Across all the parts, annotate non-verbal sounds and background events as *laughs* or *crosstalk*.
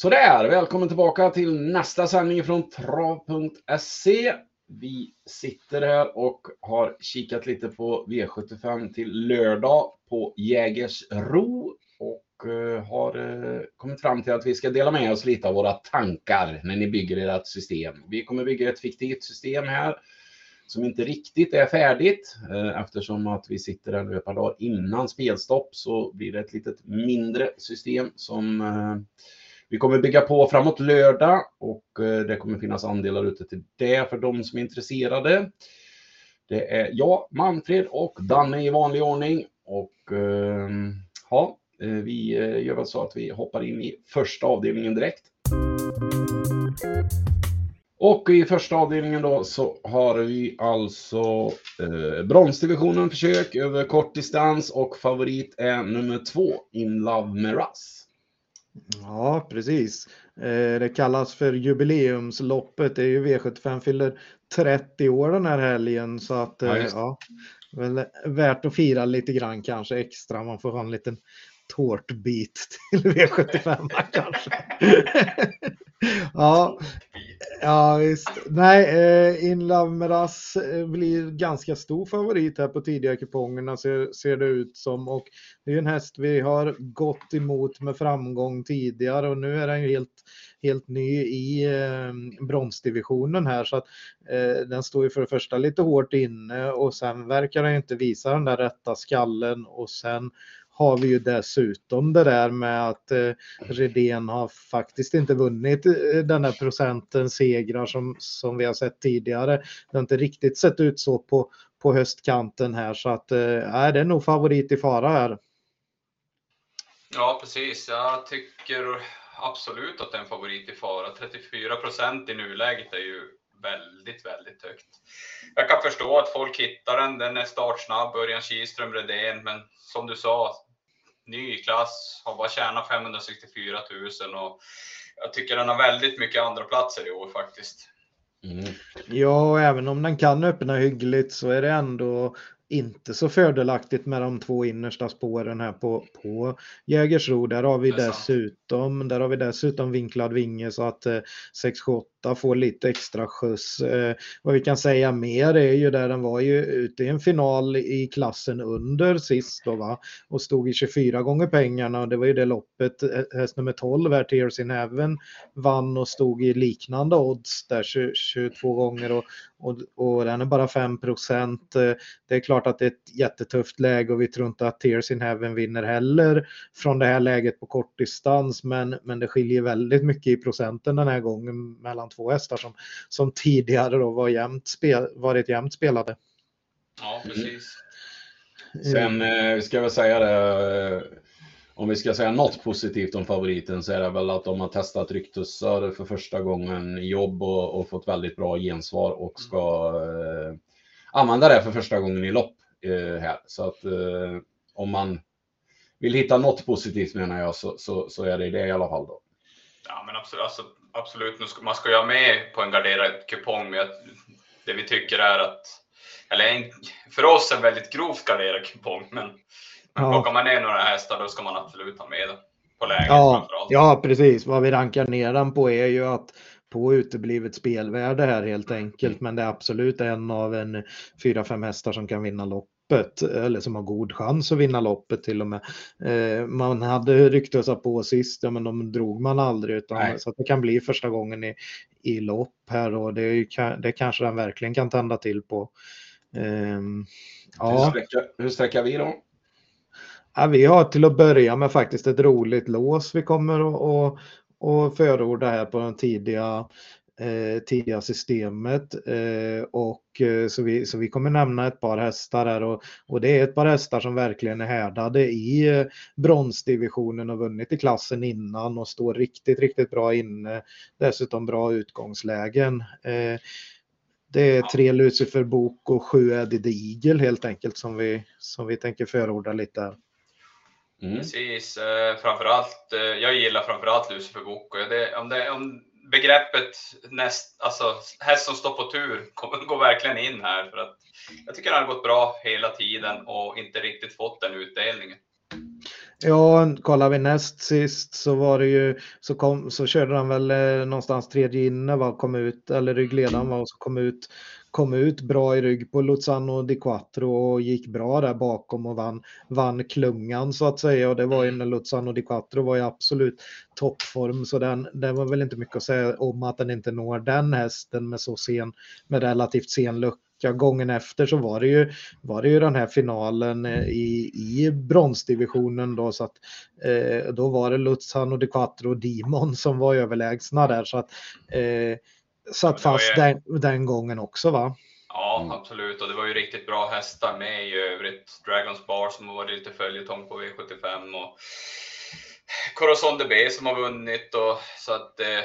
Sådär, välkommen tillbaka till nästa sändning från trav.se. Vi sitter här och har kikat lite på V75 till lördag på Jägersro och eh, har eh, kommit fram till att vi ska dela med oss lite av våra tankar när ni bygger ert system. Vi kommer bygga ett fiktivt system här som inte riktigt är färdigt eh, eftersom att vi sitter här nu ett par dagar innan spelstopp så blir det ett litet mindre system som vi kommer bygga på framåt lördag och eh, det kommer finnas andelar ute till det för de som är intresserade. Det är jag, Manfred och Danne i vanlig ordning. Och ehm, ja, eh, vi eh, gör väl så att vi hoppar in i första avdelningen direkt. Och i första avdelningen då så har vi alltså eh, bronsdivisionen försök över kort distans och favorit är nummer två, In Love med Russ. Ja, precis. Eh, det kallas för jubileumsloppet. Det är ju V75 fyller 30 år den här helgen så att ja, ja, väl värt att fira lite grann kanske extra. Man får ha en liten tårtbit till V75 *laughs* kanske. *laughs* ja, ja, visst. Nej, eh, Inlove Meras eh, blir ganska stor favorit här på tidiga kupongerna ser, ser det ut som. Och det är en häst vi har gått emot med framgång tidigare och nu är den ju helt, helt ny i eh, bronsdivisionen här så att eh, den står ju för det första lite hårt inne och sen verkar den inte visa den där rätta skallen och sen har vi ju dessutom det där med att eh, Redén har faktiskt inte vunnit eh, den här procenten segrar som, som vi har sett tidigare. Det har inte riktigt sett ut så på, på höstkanten här så att eh, det är nog favorit i fara här. Ja, precis. Jag tycker absolut att det är en favorit i fara. 34 procent i nuläget är ju väldigt, väldigt högt. Jag kan förstå att folk hittar den. Den är startsnabb, Örjan Kihlström, Redén, men som du sa, ny klass, har bara tjänat 564 000 och jag tycker den har väldigt mycket andra platser i år faktiskt. Mm. Ja, och även om den kan öppna hyggligt så är det ändå inte så fördelaktigt med de två innersta spåren här på, på Jägersro. Där har vi dessutom, där har vi dessutom vinklad vinge så att eh, 678 får lite extra skjuts. Eh, vad vi kan säga mer är ju där den var ju ute i en final i klassen under sist då va och stod i 24 gånger pengarna och det var ju det loppet eh, häst nummer 12 här Tears in Heaven vann och stod i liknande odds där 22 gånger och, och, och den är bara 5 procent. Eh, det är klart att det är ett jättetufft läge och vi tror inte att Tears in Heaven vinner heller från det här läget på kortdistans men, men det skiljer väldigt mycket i procenten den här gången mellan två hästar som, som tidigare då var jämnt spel, varit jämnt spelade. Ja, precis. Sen eh, ska jag säga det, eh, om vi ska säga något positivt om favoriten så är det väl att de har testat ryktussar för första gången i jobb och, och fått väldigt bra gensvar och ska eh, använda det för första gången i lopp eh, här. Så att eh, om man vill hitta något positivt menar jag så, så, så är det det i alla fall då. Ja, men absolut. Alltså, absolut. Man ska ju ha med på en garderad kupong med att det vi tycker är att, eller en, för oss en väldigt grovt garderad kupong, men, men ja. plockar man ner några hästar då ska man absolut ha med det på läget ja, Ja, precis. Vad vi rankar ner den på är ju att på uteblivet spelvärde här helt enkelt, men det är absolut en av en fyra, fem hästar som kan vinna lopp loppet eller som har god chans att vinna loppet till och med. Eh, man hade ryktats på sist, ja, men de drog man aldrig utan så att det kan bli första gången i, i lopp här och det, är, det kanske den verkligen kan tända till på. Eh, ja. Hur sträcker vi då? Ja, vi har till att börja med faktiskt ett roligt lås vi kommer att och förorda här på den tidiga eh, tidiga systemet. Eh, och, eh, så, vi, så vi kommer nämna ett par hästar här och, och det är ett par hästar som verkligen är härdade i eh, bronsdivisionen och vunnit i klassen innan och står riktigt, riktigt bra inne. Dessutom bra utgångslägen. Eh, det är tre Lucifer Bok och sju Eddie Digel helt enkelt som vi, som vi tänker förorda lite här. Mm. Precis, eh, framförallt, eh, jag gillar framförallt Lucifer Bok. Det, om, det, om begreppet näst, alltså häst som står på tur *laughs* går verkligen in här för att jag tycker han har gått bra hela tiden och inte riktigt fått den utdelningen. Ja, kollar vi näst sist så var det ju så, kom, så körde han väl eh, någonstans tredje inne var kom ut eller ryggledaren var och så kom ut kom ut bra i rygg på Luzano Di Quattro och gick bra där bakom och vann, vann klungan så att säga och det var ju när Luzano Di Quattro var i absolut toppform så den, det var väl inte mycket att säga om att den inte når den hästen med så sen med relativt sen lucka vecka. Gången efter så var det ju, var det ju den här finalen eh, i, i bronsdivisionen då så att eh, då var det Lutzan och De Quattro och Dimon som var överlägsna där så att eh, satt fast ju... den, den gången också va? Ja, absolut. Och det var ju riktigt bra hästar med i övrigt. Dragons Bar som har varit lite följetong på V75 och Corazon DB som har vunnit. Och, så att, eh,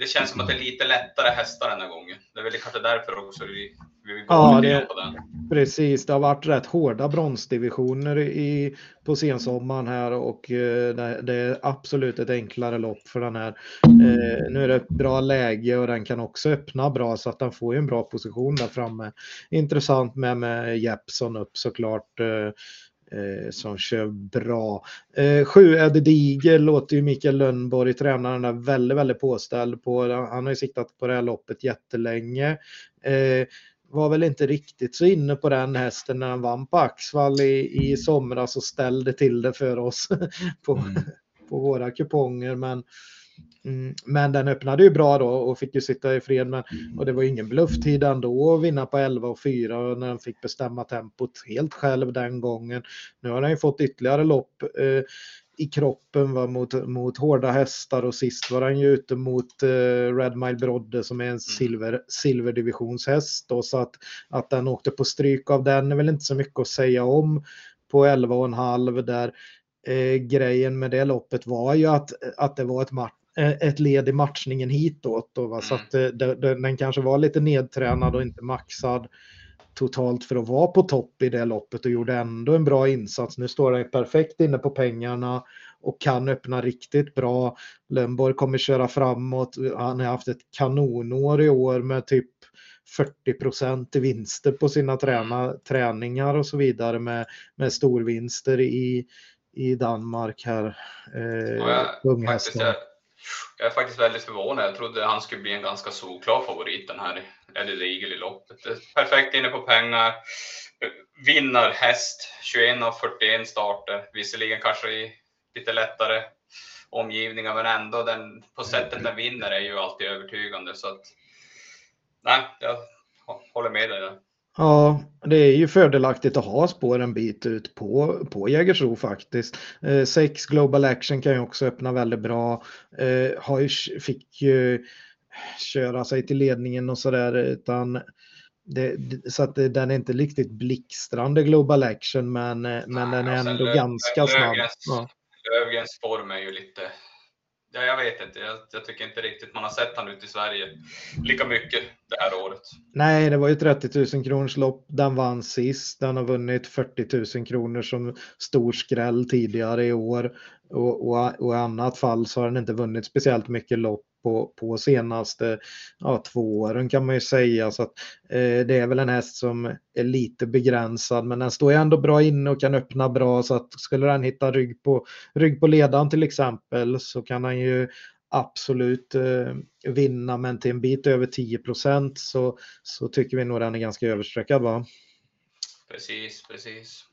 det känns som att det är lite lättare hästar den här gången. Det är väl kanske därför också vi vi ja, det, precis. Det har varit rätt hårda bronsdivisioner i, på sensommaren här och eh, det, det, är absolut ett enklare lopp för den här. Eh, nu är det ett bra läge och den kan också öppna bra så att den får en bra position där framme. Intressant med, med Jeppson upp såklart. Eh som kör bra. Eh, sju Eddie Diger låter ju Mikael Lönnborg, tränaren, där väldigt, väldigt påställd på. Han har ju siktat på det här loppet jättelänge. Eh, var väl inte riktigt så inne på den hästen när han vann på Axvall i, i somras och ställde till det för oss *laughs* på, mm. på våra kuponger. Men, mm, men den öppnade ju bra då och fick ju sitta i fred. Men, och det var ingen blufftid ändå att vinna på 11 och 4 när han fick bestämma tempot helt själv den gången. Nu har han ju fått ytterligare lopp. Eh, i kroppen va, mot, mot hårda hästar och sist var han ju ute mot uh, Red Mile Brodde som är en mm. silver, silverdivisionshäst. Då, så att, att den åkte på stryk av den är väl inte så mycket att säga om på 11,5 där eh, grejen med det loppet var ju att, att det var ett, match, eh, ett led i matchningen hitåt. Då, va? Så att eh, den kanske var lite nedtränad och inte maxad totalt för att vara på topp i det loppet och gjorde ändå en bra insats. Nu står han perfekt inne på pengarna och kan öppna riktigt bra. Lönnborg kommer köra framåt. Han har haft ett kanonår i år med typ 40 procent i vinster på sina träna, träningar och så vidare med, med storvinster i, i Danmark här. Eh, ja, jag, jag, är faktiskt väldigt förvånad. Jag trodde han skulle bli en ganska solklar favorit den här Eddie regel i loppet. Perfekt inne på pengar. Vinnar häst, 21 av 41 starter. Visserligen kanske i lite lättare omgivningar, men ändå den, på sättet den vinner är ju alltid övertygande. Så att, nej, jag håller med dig där. Ja, det är ju fördelaktigt att ha spår en bit ut på, på Jägersro faktiskt. Eh, sex Global Action kan ju också öppna väldigt bra. Eh, har ju, fick ju köra sig till ledningen och sådär utan det, så att det, den är inte riktigt blixtrande global action men, men Nej, den är ändå Löv, ganska snabb. Ja. Lövgrens form är ju lite, ja, jag vet inte, jag, jag, tycker inte riktigt man har sett han ute i Sverige lika mycket det här året. Nej, det var ju 30 000 kronors lopp. Den vann sist. Den har vunnit 40 000 kronor som stor skräll tidigare i år. Och, och, och i annat fall så har den inte vunnit speciellt mycket lopp på, på senaste ja, två åren kan man ju säga. Så att, eh, det är väl en häst som är lite begränsad men den står ju ändå bra inne och kan öppna bra så att skulle den hitta rygg på, rygg på ledaren till exempel så kan han ju absolut eh, vinna men till en bit över 10 så, så tycker vi nog den är ganska överstreckad va? Precis, precis.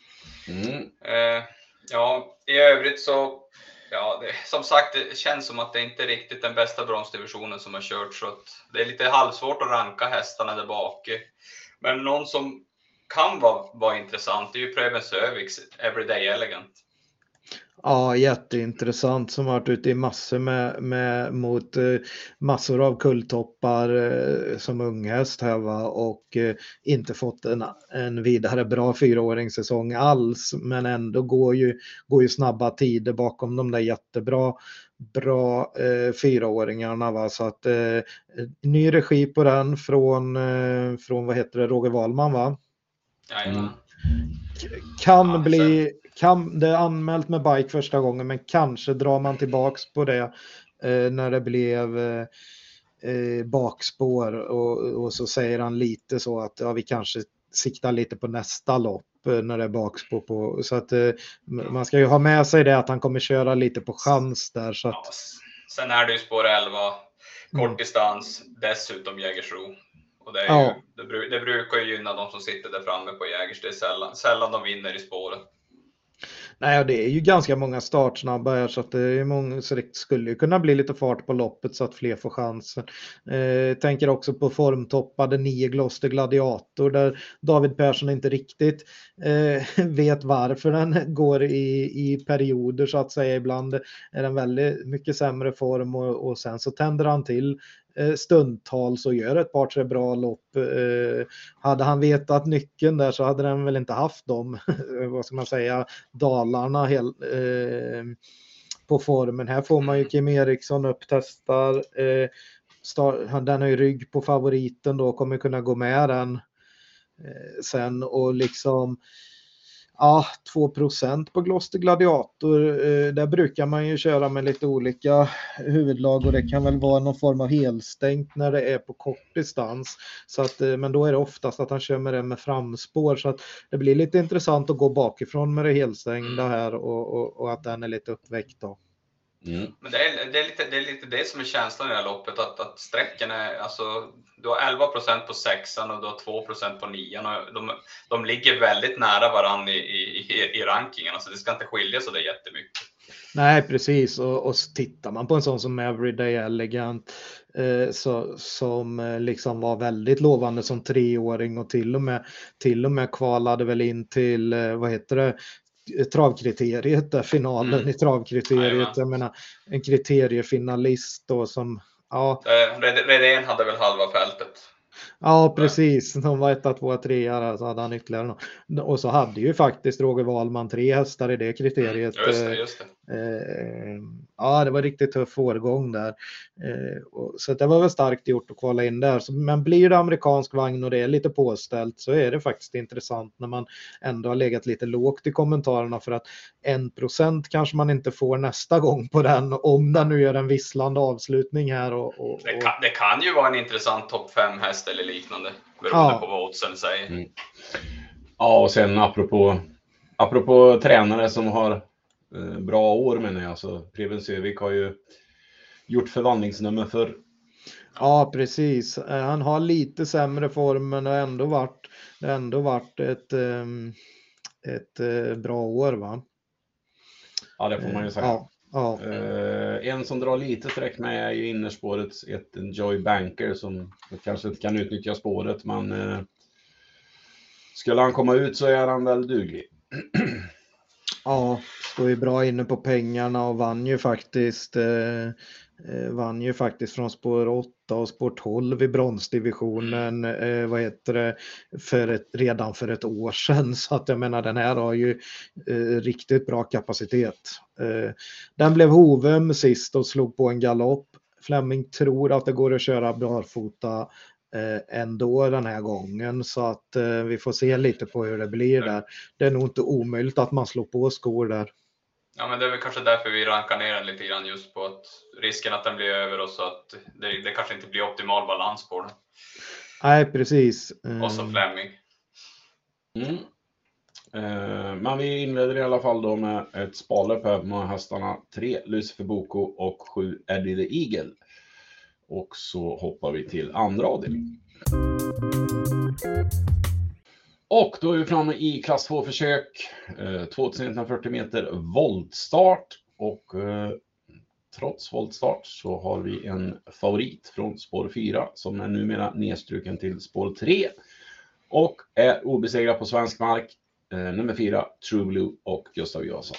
Mm. Eh, ja, i övrigt så Ja, det, som sagt, det känns som att det inte är riktigt den bästa bronsdivisionen som har kört, så att det är lite halvsvårt att ranka hästarna där bak. Men någon som kan vara, vara intressant är ju Preben Söviks Everyday Elegant. Ja, jätteintressant som varit ute i massor med, med mot eh, massor av kulltoppar eh, som unghäst här va och eh, inte fått en, en vidare bra fyraåringssäsong alls men ändå går ju, går ju snabba tider bakom de där jättebra bra eh, fyraåringarna va så att eh, ny regi på den från, eh, från vad heter det, Roger Wahlman va? Jajamän. Kan ja, bli kan, det är anmält med bike första gången men kanske drar man tillbaks på det eh, när det blev eh, eh, bakspår och, och, så säger han lite så att ja, vi kanske siktar lite på nästa lopp när det är bakspår på. Så att man ska ju ha med sig det att han kommer köra lite på chans där. Så att... Ja, sen är det ju spår 11, kort mm. distans, dessutom Jägersro. Och det, är ju, det, det, brukar ju gynna de som sitter där framme på Jägers. Det är sällan, sällan de vinner i spåret. Nej, det är ju ganska många startsnabba här så att det, är många, så det skulle ju kunna bli lite fart på loppet så att fler får chansen. Eh, tänker också på formtoppade nio Gloster Gladiator där David Persson inte riktigt eh, *laughs* vet varför den går i, i perioder så att säga. Ibland är den väldigt mycket sämre form och, och sen så tänder han till Eh, Eh, stundtals och gör ett par tre bra lopp. Eh, hade han vetat nyckeln där så hade den väl inte haft de, *laughs* vad ska man säga, dalarna hel, eh, på formen. Här får man ju Kim Eriksson upp, testar. Eh, den har ju rygg på favoriten då, kommer kunna gå med den sen och liksom Ja, 2% på Gloster Gladiator. Eh, där brukar man ju köra med lite olika huvudlag och det kan väl vara någon form av helstängt när det är på kort distans. Så att, eh, men då är det oftast att han kör med det med framspår så att det blir lite intressant att gå bakifrån med det helstängda här och, och, och att den är lite uppväckt. Då. Mm. Men det är, det, är lite, det är lite det som är känslan i det här loppet, att, att sträcken är, alltså, du har 11% på sexan och du har 2% på nian och de, de ligger väldigt nära varandra i, i, i rankingen, alltså det ska inte skilja så det jättemycket. Nej, precis. Och, och tittar man på en sån som Everyday Elegant eh, så, som eh, liksom var väldigt lovande som treåring och till och med, till och med kvalade väl in till, eh, vad heter det, travkriteriet, där finalen mm. i travkriteriet. Jag menar, en kriteriefinalist då som, ja. Eh, Redén hade väl halva fältet. Ja, precis. De var etta, tvåa, trea, så hade han ytterligare någon. Och så hade ju faktiskt Roger Wahlman tre hästar i det kriteriet. Just det, just det. Eh, ja, det var riktigt tuff årgång där. Eh, så det var väl starkt gjort att kvala in där. Men blir det amerikansk vagn och det är lite påställt så är det faktiskt intressant när man ändå har legat lite lågt i kommentarerna för att en procent kanske man inte får nästa gång på den om den nu gör en visslande avslutning här. Och, och, och... Det, kan, det, kan, ju vara en intressant topp 5 häst eller liknande beroende ja. på vad oddsen säger. Mm. Ja, och sen apropå, apropå tränare som har Eh, bra år menar jag. Så Preben Sövik har ju gjort förvandlingsnummer för. Ja, precis. Eh, han har lite sämre form men det har ändå varit, ändå varit ett, ehm, ett eh, bra år. va? Ja, det får man ju säga. Ja. Ja. en som drar lite streck med är ju innerspårets ett Joy Banker som kanske inte kan utnyttja spåret men skulle han komma ut så är han väl duglig. Ja, står ju bra inne på pengarna och vann ju faktiskt eh Eh, vann ju faktiskt från spår 8 och spår 12 i bronsdivisionen eh, vad heter det, för ett, redan för ett år sedan. *laughs* Så att jag menar den här har ju eh, riktigt bra kapacitet. Eh, den blev Hovöm sist och slog på en galopp. Fleming tror att det går att köra barfota eh, ändå den här gången så att eh, vi får se lite på hur det blir där. Det är nog inte omöjligt att man slår på skor där. Ja, men det är väl kanske därför vi rankar ner den lite grann just på att risken att den blir över och så att det, det kanske inte blir optimal balans på den. Nej, precis. Och så Fleming. Mm. Eh, men vi inleder i alla fall då med ett sparlöp här med hästarna 3 Lucifer Boko och 7 Eddie the Eagle. Och så hoppar vi till andra avdelningen. Och då är vi framme i klass 2 försök. Eh, 2140 meter voltstart. Och eh, trots voltstart så har vi en favorit från spår 4 som är numera nedstruken till spår 3. Och är obesegrad på svensk mark. Eh, nummer 4, True Blue och Gustav Johansson.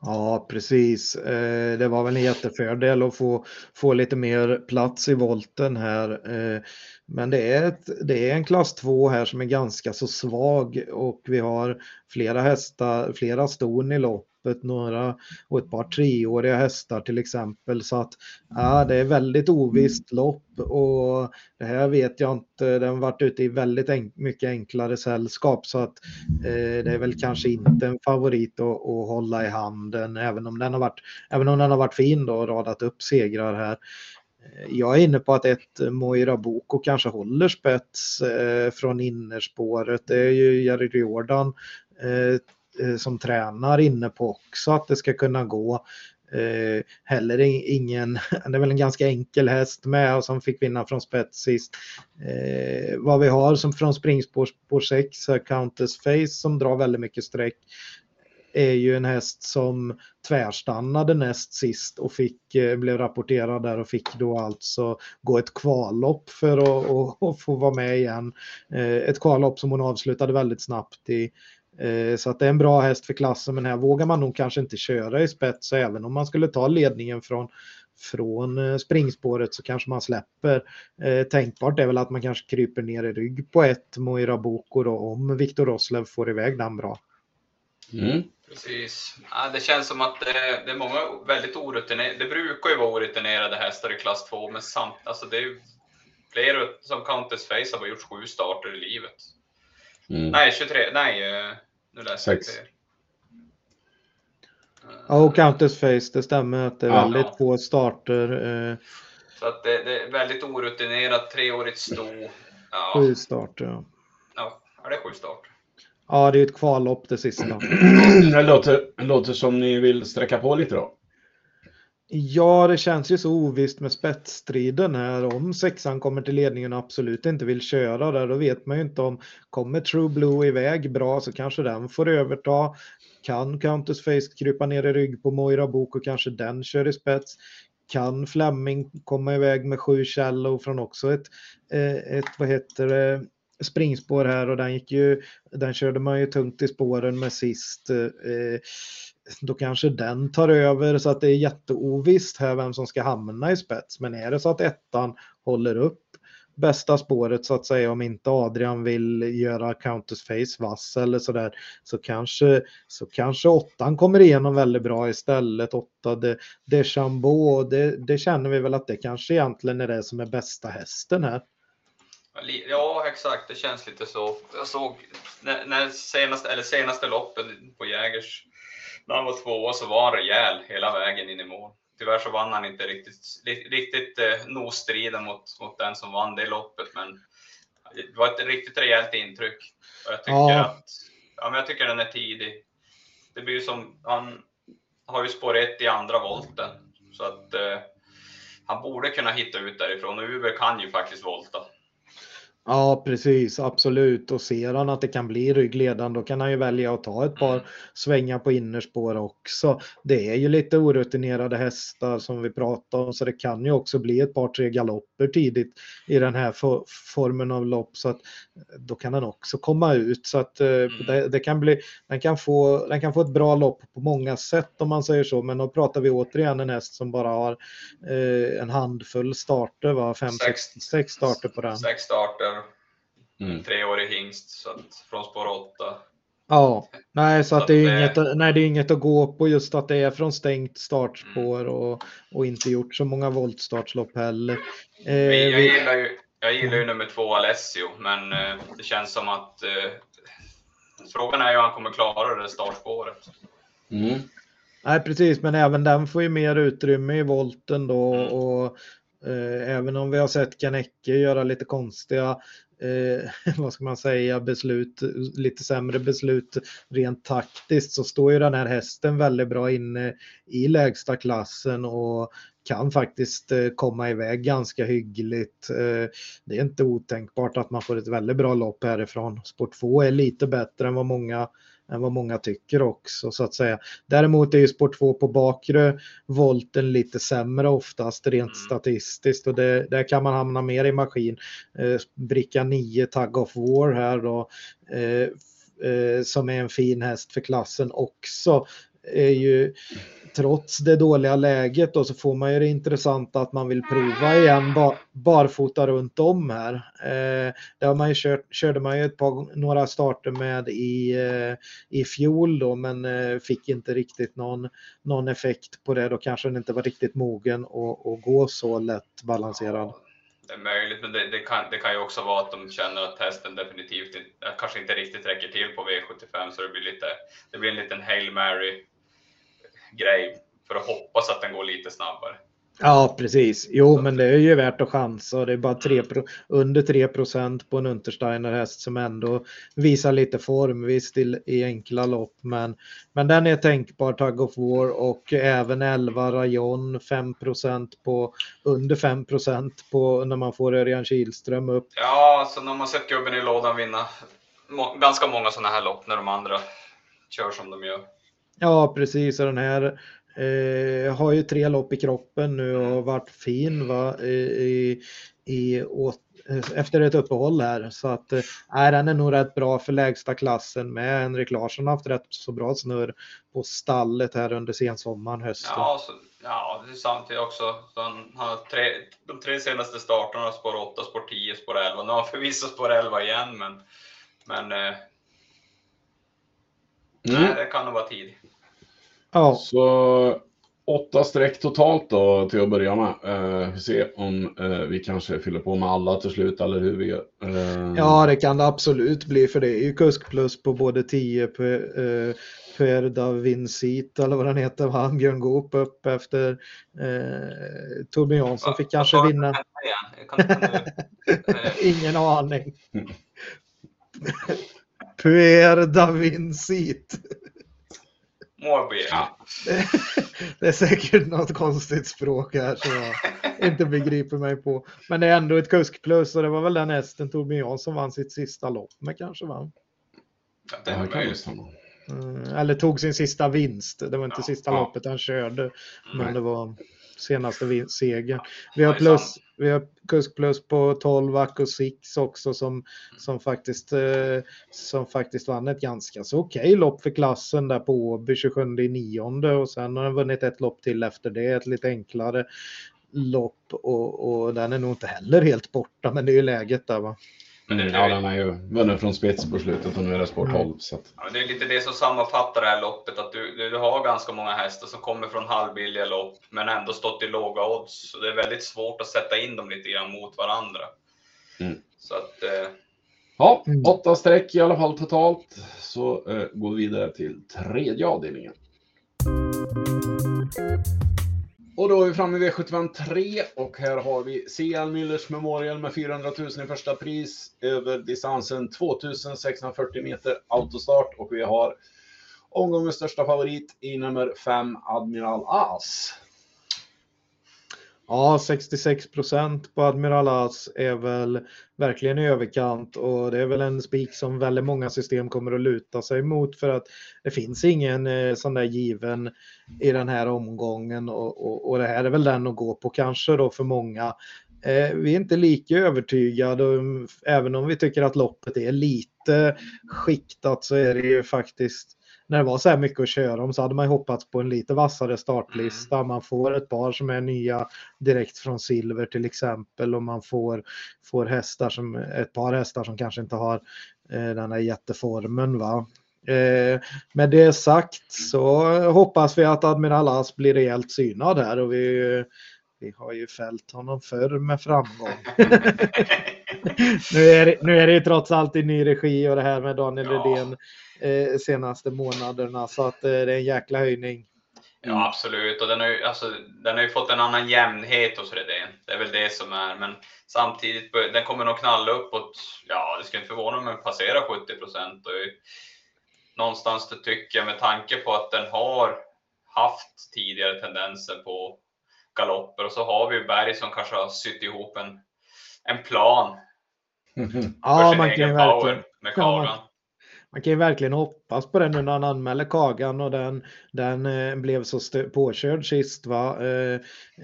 Ja, precis. Eh, det var väl en jättefördel att få, få lite mer plats i volten här. Eh, men det är, ett, det är en klass 2 här som är ganska så svag och vi har flera hästar, flera ston i lopp loppet, några och ett par treåriga hästar till exempel. Så att ja, det är väldigt ovisst lopp och det här vet jag inte. Den har varit ute i väldigt enk mycket enklare sällskap så att eh, det är väl kanske inte en favorit att, att, hålla i handen även om den har varit, även om den har varit fin då och radat upp segrar här. jag är inne på att ett Moira Boko kanske håller spets eh, från innerspåret. Det är ju Jerry Jordan eh, Eh, som tränar inne på också att det ska kunna gå. Eh, heller ingen, *laughs* det är väl en ganska enkel häst med och som fick vinna från spets sist. Eh, vad vi har som från springspår på 6, Countess Face som drar väldigt mycket streck är ju en häst som tvärstannade näst sist och fick, eh, blev rapporterad där och fick då alltså gå ett kvallopp för att och, och få vara med igen. Eh, ett kvallopp som hon avslutade väldigt snabbt i. Eh, så att det är en bra häst för klassen men här vågar man nog kanske inte köra i spets så även om man skulle ta ledningen från från springspåret så kanske man släpper. Eh, tänkbart är väl att man kanske kryper ner i rygg på ett Moira Boko då, om Viktor Roslev får iväg den bra. Mm. Precis. Ja, det känns som att det, det är många väldigt orutinerade, det brukar ju vara orutinerade hästar i klass 2, men samt, alltså det är ju flera som Countess Face har gjort sju starter i livet. Mm. Nej, 23, nej, eh, nu läser jag fel. Ja, och Countess Face, det stämmer att det är ja, väldigt ja. få starter. Eh. Så att det, det, är väldigt orutinerat, treårigt sto. Ja. Sju starter, ja. Ja, är det sju starter? Ja, det är ett kvallopp det sista. *clears throat* det låter, låter som ni vill sträcka på lite då. Ja, det känns ju så ovisst med spetsstriden här. Om sexan kommer till ledningen och absolut inte vill köra där, då vet man ju inte om kommer True Blue iväg bra så kanske den får överta. Kan Countess Face krypa ner i rygg på Moira Bok och kanske den kör i spets? Kan Fleming komma iväg med sju Shallow från också ett, eh, ett vad heter det, springspår här och den gick ju, den körde man ju tungt i spåren med sist. Eh, då kanske den tar över så att det är jätteovisst här vem som ska hamna i spets. Men är det så att ettan håller upp bästa spåret så att säga om inte Adrian vill göra Countess Face vass eller sådär så kanske, så kanske åttan kommer igenom väldigt bra istället. Åtta de, Deschambeau, det, det känner vi väl att det kanske egentligen är det som är bästa hästen här. Ja, exakt. Det känns lite så. Jag såg när, när senaste, eller senaste loppet på Jägers, när han var tvåa så var han rejäl hela vägen in i mål. Tyvärr så vann han inte riktigt, riktigt eh, nosstriden mot, mot den som vann det loppet, men det var ett riktigt rejält intryck. Och jag tycker ja. att, ja, men jag tycker den är tidig. Det blir som, han har ju spår ett i andra volten, så att eh, han borde kunna hitta ut därifrån och Uber kan ju faktiskt volta. Ja, precis, absolut. Och ser han att det kan bli ryggledande då kan han ju välja att ta ett par svängar på innerspår också. Det är ju lite orutinerade hästar som vi pratar om så det kan ju också bli ett par tre galopper tidigt i den här formen av lopp så att då kan den också komma ut så att eh, mm. det, det, kan bli, den kan, få, den kan få ett bra lopp på många sätt om man säger så. Men då pratar vi återigen en häst som bara har eh, en handfull starter, va? Fem, sex, sex starter på den. Sex starter Mm. Treårig hingst, så att, från spår 8. Ja, nej så, att det, är. Inget, nej, det är inget att gå på just att det är från stängt startspår mm. och, och inte gjort så många voltstartslopp heller. Eh, jag, gillar ju, jag gillar ju nummer två Alessio, men eh, det känns som att eh, frågan är ju om han kommer klara det startspåret. Mm. Nej, precis, men även den får ju mer utrymme i volten då mm. och eh, även om vi har sett Kanecke göra lite konstiga eh, *laughs* vad ska man säga, beslut, lite sämre beslut rent taktiskt så står ju den här hästen väldigt bra inne i lägsta klassen och kan faktiskt eh, komma iväg ganska hyggligt. Eh, det är inte otänkbart att man får ett väldigt bra lopp härifrån. Sport 2 är lite bättre än vad många än vad många tycker också så att säga. Däremot är ju sport 2 på bakre volten lite sämre oftast rent mm. statistiskt och det, där kan man hamna mer i maskin. Eh, bricka 9 Tag of War här då. Eh, eh, som är en fin häst för klassen också är ju trots det dåliga läget då så får man ju det intressanta att man vill prova igen bar, barfota runt om här. Eh, det har man ju kört, körde man ju ett par, några starter med i, eh, i fjol då men eh, fick inte riktigt någon, någon effekt på det. Då kanske den inte var riktigt mogen att gå så lätt balanserad. Det är möjligt, men det, det, kan, det kan ju också vara att de känner att hästen definitivt inte, kanske inte riktigt räcker till på V75 så det blir lite, det blir en liten Hail Mary grej för att hoppas att den går lite snabbare. Ja, precis. Jo, men det är ju värt att chansa. Det är bara 3 under 3% på en Untersteiner häst som ändå visar lite form. Visst i enkla lopp, men, men den är tänkbar, Tug of War och även 11 Rayon 5 på under 5 på när man får Örjan Kihlström upp. Ja, så när man sett gubben i lådan vinna ganska många sådana här lopp när de andra kör som de gör. Ja, precis. Och den här Eh, har ju tre lopp i kroppen nu och varit fin va? I, i, efter ett uppehåll här. Så att eh, den är nog rätt bra för lägsta klassen med. Henrik Larsson har haft rätt så bra snurr på stallet här under sensommaren, hösten. Ja, så, ja det är samtidigt också. Han har tre, de tre senaste starterna, spår 8, spår 10, spår 11. Nu har han förvisso spår 11 igen, men, men eh, mm. nej, det kan nog vara tid. Ja. Så åtta streck totalt då till att börja med. Uh, vi ser om uh, vi kanske fyller på med alla till slut eller hur vi gör. Uh... Ja, det kan det absolut bli för det är ju kusk plus på både 10 per, per Davincit eller vad den heter, han Björn Goop upp efter uh, Torbjörn Jansson fick kanske vinna. *laughs* Ingen aning. *laughs* Per Davincit. Morbier. Ja. *laughs* Det är säkert något konstigt språk här som jag inte begriper mig på. Men det är ändå ett kuskplus och det var väl den hästen Torbjörn Jansson vann sitt sista lopp med kanske va? Ja, det är möjligt. Mm, eller tog sin sista vinst. Det var inte ja, sista ja. loppet han körde. Men Nej. det var senaste segern. Vi har, plus, vi har kusk plus på 12 Acco 6 också som, som, faktiskt, eh, som faktiskt vann ett ganska så okej okay lopp för klassen där på Åby 27 nionde och sen har den vunnit ett lopp till efter det, ett lite enklare lopp och, och den är nog inte heller helt borta men det är ju läget där va. Mm, ja, den är ju vunnit från spets på slutet och nu är det spår 12. Så att... ja, det är lite det som sammanfattar det här loppet, att du, du har ganska många hästar som kommer från halvbilliga lopp, men ändå stått i låga odds. Så det är väldigt svårt att sätta in dem lite grann mot varandra. Mm. Så att... Eh... Ja, mm. åtta streck i alla fall totalt. Så eh, går vi vidare till tredje avdelningen. Och då är vi framme vid V753 och här har vi CL Müllers Memorial med 400 000 i första pris över distansen 2640 meter autostart och vi har omgångens största favorit i nummer 5 Admiral As. Ja, 66 procent på Admiral As är väl verkligen i överkant och det är väl en spik som väldigt många system kommer att luta sig mot för att det finns ingen eh, sån där given i den här omgången och, och, och det här är väl den att gå på kanske då för många. Eh, vi är inte lika övertygade, även om vi tycker att loppet är lite skiktat så är det ju faktiskt när det var så här mycket att köra om så hade man hoppats på en lite vassare startlista. Mm. Man får ett par som är nya direkt från silver till exempel och man får, får hästar som, ett par hästar som kanske inte har eh, den här jätteformen. Va? Eh, med det sagt så hoppas vi att Admiral As blir rejält synad här och vi, vi har ju fällt honom förr med framgång. *laughs* nu, är, nu är det ju trots allt i ny regi och det här med Daniel ja. Redén senaste månaderna så att eh, det är en jäkla höjning. Ja absolut och den har, ju, alltså, den har ju fått en annan jämnhet hos Redén. Det är väl det som är, men samtidigt den kommer nog knalla uppåt. Ja, det skulle inte förvåna mig om passera 70 procent. Någonstans det tycker jag med tanke på att den har haft tidigare tendenser på galopper och så har vi Berg som kanske har sytt ihop en, en plan. Mm -hmm. Ja, man kan ju verkligen. Med Kagan man kan ju verkligen hoppas på det nu när han anmäler Kagan och den, den eh, blev så påkörd sist va? Eh,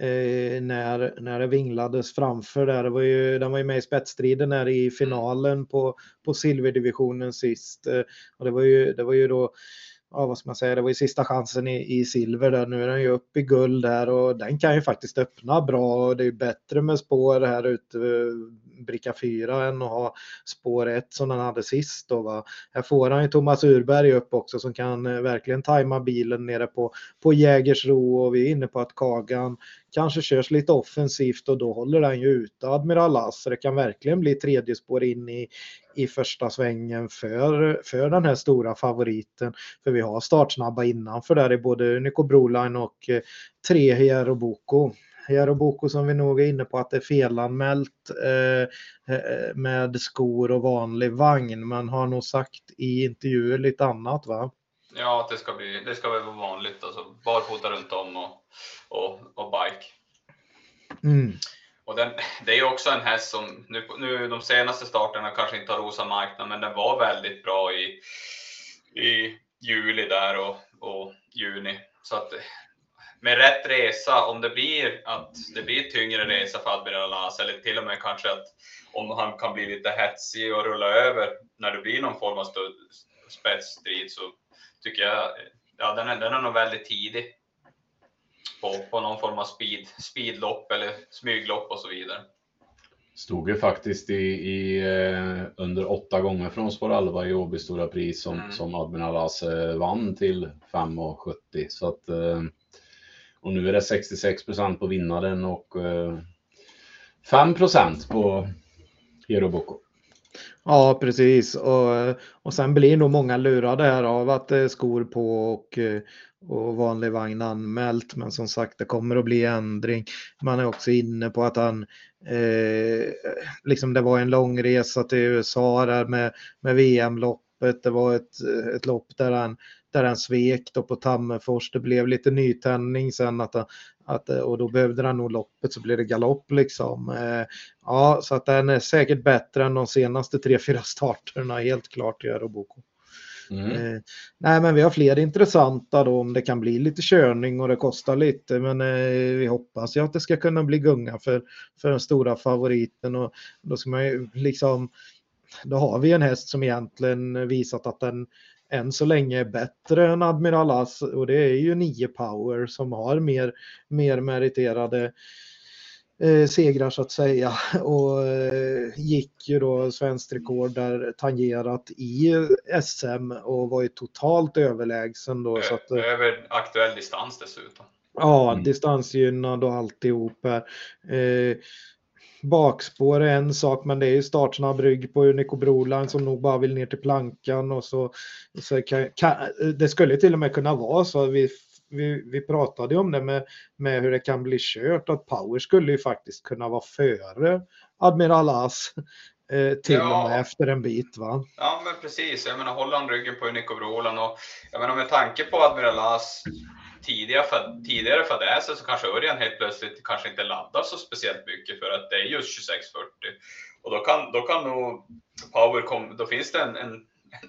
eh, när, när det vinglades framför där. Det var ju, den var ju med i spetsstriden här i finalen på, på silverdivisionen sist. Eh, och det var ju, det var ju då ja, vad ska man säga, det var ju sista chansen i, i silver där. Nu är den ju uppe i guld där och den kan ju faktiskt öppna bra och det är ju bättre med spår här ute eh, bricka 4 än att ha spår 1 som den hade sist. Då, va? Här får han ju Thomas Urberg upp också som kan eh, verkligen tajma bilen nere på, på Jägersro och vi är inne på att Kagan kanske körs lite offensivt och då håller den ju ute Admiral As. Så det kan verkligen bli tredje spår in i, i första svängen för, för den här stora favoriten. För vi har startsnabba innanför där i både Nico Broline och eh, tre Hierro Boko. Jaro Boko som vi nog är inne på att det är felanmält eh, eh med skor och vanlig vagn. Man har nog sagt i intervjuer lite annat va? Ja, att det ska, bli, det ska väl vara vanligt. Alltså barfota runt om och, och, och bike. Mm. Och den, det är också en häst som, nu, nu de senaste starterna kanske inte har rosat marknaden, men den var väldigt bra i, i juli där och, och juni. Så att med rätt resa, om det blir att det blir tyngre resa för Admiral eller till och med kanske att om han kan bli lite hetsig och rulla över när det blir någon form av spetsstrid så tycker jag, ja den är, den är nog väldigt tidig. På, på någon form av speed, speedlopp eller smyglopp och så vidare. Stod ju faktiskt i, i eh, under åtta gånger från spår 11 i Åby Stora Pris som, Mm. som Admiral Lasse vann till 5,70 så att eh, och nu är det 66% på vinnaren och eh, 5 på Hero Boko. Ja, precis. Och, och sen blir nog många lurade här av att det är skor på och, eh, och vanlig vagn anmält. Men som sagt, det kommer att bli ändring. Man är också inne på att han, eh, liksom det var en lång resa till USA där med, med VM-loppet. Det var ett, ett lopp där han, där han svek då på Tammerfors. Det blev lite nytändning sen att, han- att, och då behövde han nog loppet så blev det galopp liksom. Eh, Ja, så att den är säkert bättre än de senaste tre, fyra starterna, helt klart, gör Boko. Mm. Eh, nej, men vi har fler intressanta då om det kan bli lite körning och det kostar lite, men eh, vi hoppas ju att det ska kunna bli gunga för, för den stora favoriten och då ska man ju liksom, då har vi en häst som egentligen visat att den än så länge är bättre än Admiral As och det är ju 9 power som har mer, mer meriterade eh, segrar så att säga och eh, gick ju då svenskt rekord där tangerat i SM och var ju totalt överlägsen då. Så att, eh, Över aktuell distans dessutom. Ja, Mm. distansgynnad och alltihop. Eh, bakspår är en sak, men det är ju startsnabb rygg på Unico Broline som nog bara vill ner till plankan och så. så kan, kan, det skulle till och med kunna vara så vi, vi, vi pratade ju om det med, med hur det kan bli kört, att Power skulle ju faktiskt kunna vara före Admiral As. Eh, till Ja. och med efter en bit va? Ja, men precis. Jag menar, håller han ryggen på Unico Brolan och jag menar med tanke på Admiral As tidiga, tidigare fadäser så kanske Örjan helt plötsligt kanske inte laddar så speciellt mycket för att det är just 2640. Och då kan, då kan nog Power kom, då finns det en, en,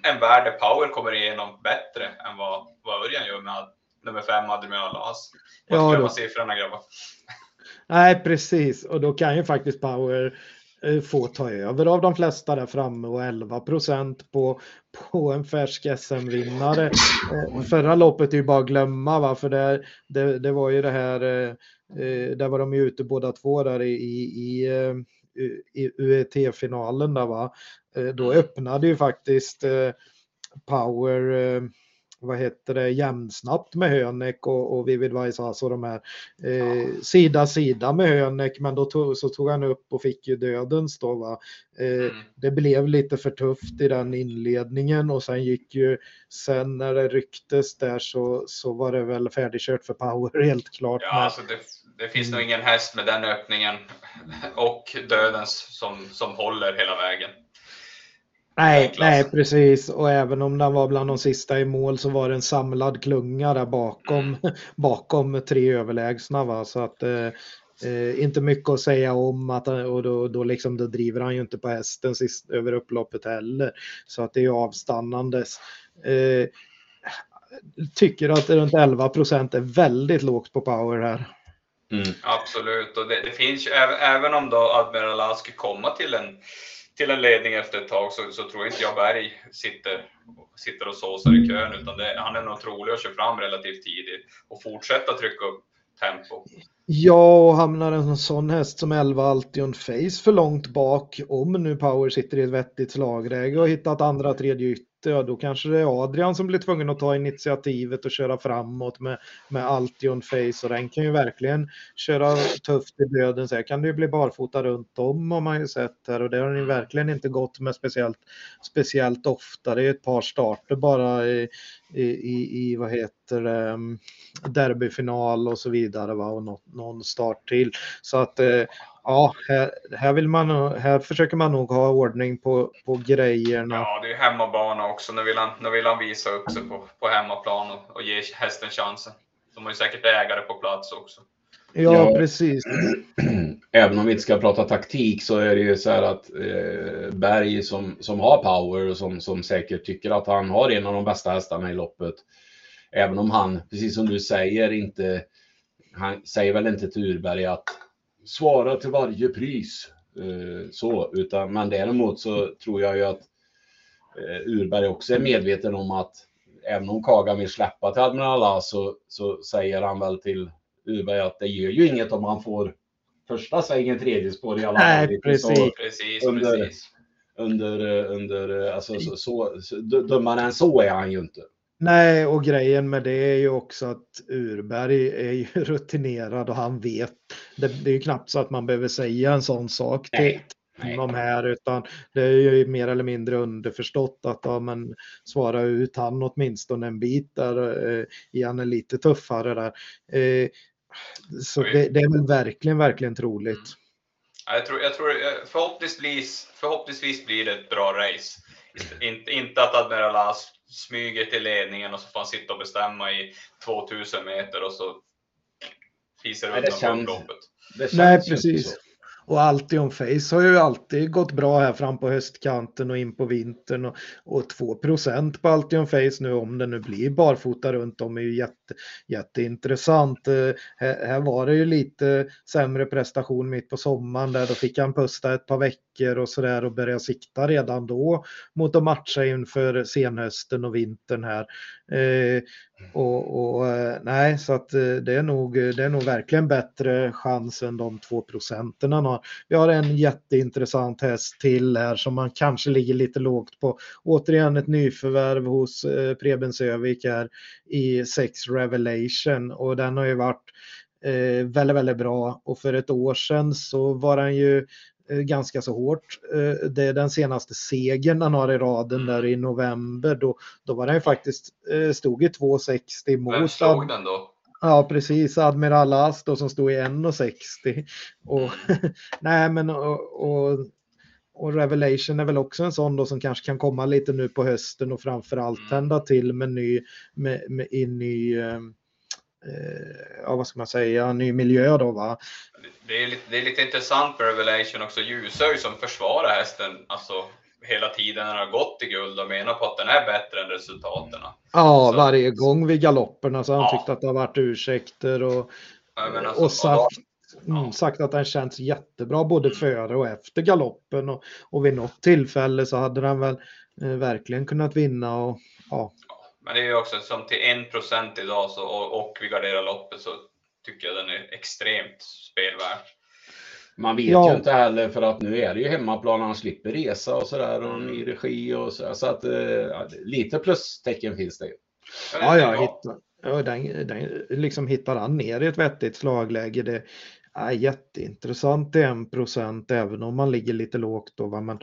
en värld där Power kommer igenom bättre än vad, vad Örjan gör med nummer fem Admiral As. Vad Ja, ska man siffrorna grabbar? Nej, precis. Och då kan ju faktiskt Power Eh, få ta över av de flesta där framme och 11 procent på, på en färsk SM-vinnare. Eh, förra loppet är ju bara att glömma, va? för det, det, det var ju det här, eh, där var de ju ute båda två där i, i, i, i UET-finalen där va. Då öppnade ju faktiskt Power vad heter det, jämnsnabbt med Hönek och, och Vivid Vaisas och de här eh, sida sida med Hönek men då tog, så tog han upp och fick ju dödens då va. Eh, Mm. Det blev lite för tufft i den inledningen och sen gick ju sen när det rycktes där så, så var det väl färdigkört för Power *laughs* helt klart. Ja, Men- alltså det, det finns nog ingen häst med den öppningen och dödens som, som håller hela vägen. Nej, nej, precis. Och även om den var bland de sista i mål så var det en samlad klunga där bakom, *laughs* bakom tre överlägsna. Va? Så att eh, eh, inte mycket att säga om att och då, då, liksom, då driver han ju inte på hästen sist, över upploppet heller. Så att det är ju avstannandes. Eh, tycker att runt 11 procent är väldigt lågt på power här. Mm. Absolut, och det, det finns ju, även, även om då Admiral skulle komma till en, till en ledning efter ett tag så, så tror inte jag Berg sitter, sitter och såsar i kön, utan det, han är nog trolig att köra fram relativt tidigt och fortsätta trycka upp tempo. Ja, och hamnar en sån häst som 11 Altion Face för långt bak, om nu Power sitter i ett vettigt slagläge och hittat andra tredje ytter ja då kanske det är Adrian som blir tvungen att ta initiativet och köra framåt med, med Altion Face och den kan ju verkligen köra tufft i döden. Så här kan det ju bli barfota runt om har man ju sett här och det har den ju verkligen inte gått med speciellt, speciellt ofta. Det är ett par starter bara i, i, i vad heter det, mm, derbyfinal och så vidare va? och något, någon start till. Så att eh, ja, här, här, vill man, här försöker man nog ha ordning på, på grejerna. Ja, det är hemmabana också. Nu vill han, nu vill han visa upp sig på, på hemmaplan och, och ge hästen chansen. De har ju säkert ägare på plats också. Ja, ja, precis. *clears throat* Även om vi inte ska prata taktik så är det ju så här att eh, Berg som, som har power och som, som säkert tycker att han har en av de bästa hästarna i loppet. Även om han, precis som du säger, inte han säger väl inte till Urberg att svara till varje pris. Eh, så, utan, men däremot så tror jag ju att eh, Urberg också är medveten om att även om Kagan vill släppa till Admiral så, så säger han väl till Urberg att det gör ju inget om han får första svängen tredje spår i alla fall. Nej, precis. Så, precis, under, precis. Under, under, alltså så, så, så dummare än så är han ju inte. Nej, och grejen med det är ju också att Urberg är ju *laughs* rutinerad och han vet. Det, det är ju knappt så att man behöver säga en sån sak till, de här utan det är ju mer eller mindre underförstått att ja, men svara ut han åtminstone en bit där eh, är lite tuffare där. Eh, så det, det, är väl verkligen, verkligen troligt. Mm. Jag tror, jag tror förhoppningsvis, förhoppningsvis blir det ett bra race. Inte, inte att Admiral As smyger till ledningen och så får han sitta och bestämma i 2000 meter och så fiser undan loppet. Nej, precis. Och Altion Face har ju alltid gått bra här fram på höstkanten och in på vintern. Och, och 2 på Altion Face nu om det nu blir barfota runt om är ju jätte, jätteintressant. Eh, här, här var det ju lite sämre prestation mitt på sommaren där då fick han pusta ett par veckor och sådär och börja sikta redan då mot att matcha inför senhösten och vintern här. Eh, och, och, eh, nej, så att eh, det är, nog, eh, det är nog verkligen bättre chans än de två procenten han har. Vi har en jätteintressant häst till här som man kanske ligger lite lågt på. Återigen ett nyförvärv hos eh, Preben Sövik här i Sex Revelation och den har ju varit eh, väldigt, väldigt bra och för ett år sedan så var han ju ganska så hårt. Eh, det är den senaste segern han har i raden där i november. Då, då var den faktiskt, eh, stod i 2,60 mot... Vem slog den då? Ja, precis. Admiral As då som stod i 1,60. Och, mm. *laughs* nej, men och, och, och, Revelation är väl också en sån då som kanske kan komma lite nu på hösten och framförallt mm. tända till med ny, med, med, i ny, Eh, ja, vad ska man säga, ny miljö då va. Det är, lite, det är lite intressant med Revelation också, Ljusö som försvarar hästen alltså, hela tiden när den har gått till guld och menar på att den är bättre än resultaten. Ja, så, varje gång vid galopperna så har han ja. tyckt att det har varit ursäkter och, alltså, och sagt, mm, sagt att den känns jättebra både mm. före och efter galoppen och, och vid något tillfälle så hade den väl eh, verkligen kunnat vinna och ja. Men det är ju också som till 1% idag så, och, och vi garderar loppet så tycker jag den är extremt spelvärd. Man vet ja. ju inte heller för att nu är det ju hemmaplan, han slipper resa och sådär och ny mm. regi och så. Så att eh, lite plustecken finns det ju. Ja, ja, hitta, ja den, den, liksom hittar han ner i ett vettigt slagläge. Det, Ja, jätteintressant i 1 procent även om man ligger lite lågt. Då, va? Men,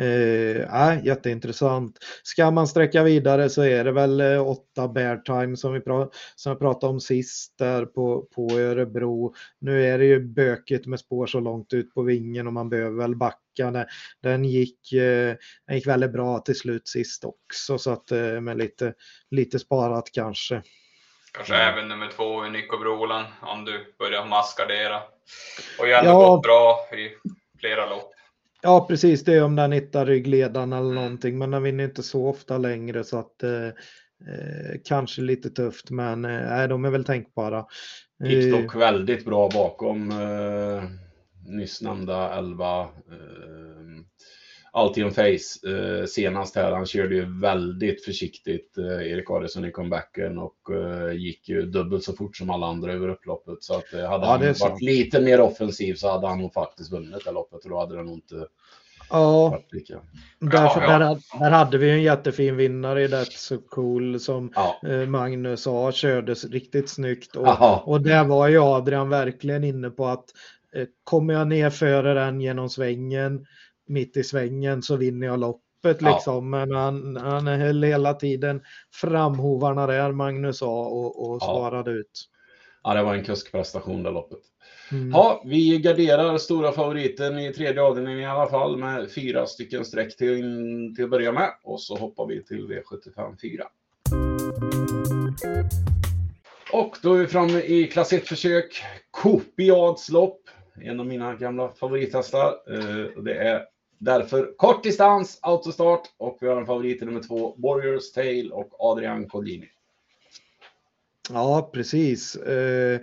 eh, ja, jätteintressant. Ska man sträcka vidare så är det väl eh, åtta bear time som vi pra som jag pratade om sist där på, på Örebro. Nu är det ju bökigt med spår så långt ut på vingen och man behöver väl backa. Den gick, eh, den gick väldigt bra till slut sist också så att eh, med lite, lite sparat kanske. Kanske även nummer två i Nico Brolan om du börjar maskardera. Och ju ändå ja. gått bra i flera lopp. Ja, precis. Det är om den hittar ryggledaren eller mm. någonting. Men den vinner inte så ofta längre så att eh, eh kanske lite tufft. Men eh, de är väl tänkbara. Gick dock väldigt bra bakom eh, nyss nämnda 11 eh, Altion Face eh, senast här. Han körde ju väldigt försiktigt eh, Erik Adielsson i comebacken och eh, gick ju dubbelt så fort som alla andra över upploppet. Så att eh, hade ja, han varit sant. lite mer offensiv så hade han nog faktiskt vunnit det loppet och då hade det nog inte Ja, Lika. därför, Ja, ja. Där, där hade vi en jättefin vinnare i That's So Cool som Ja. eh, Magnus sa kördes riktigt snyggt. Och, och där var ju Adrian verkligen inne på att eh, kommer jag ner före den genom svängen, mitt i svängen så vinner jag loppet Ja. liksom. Men han, han höll hela tiden framhovarna där Magnus sa och, och Ja. svarade ut. ja, det var en kuskprestation det loppet. Mm. Ja, vi garderar stora favoriten i tredje avdelningen i alla fall med fyra stycken streck till, till att börja med. Och så hoppar vi till V75 4. Och då är vi framme i klass 1-försök. Copiads lopp. En av mina gamla favorithästar. Eh, Det är därför kort distans, autostart. Och vi har en favorit i nummer två, Warriors Tale och Adrian Collini. Ja, precis. Eh,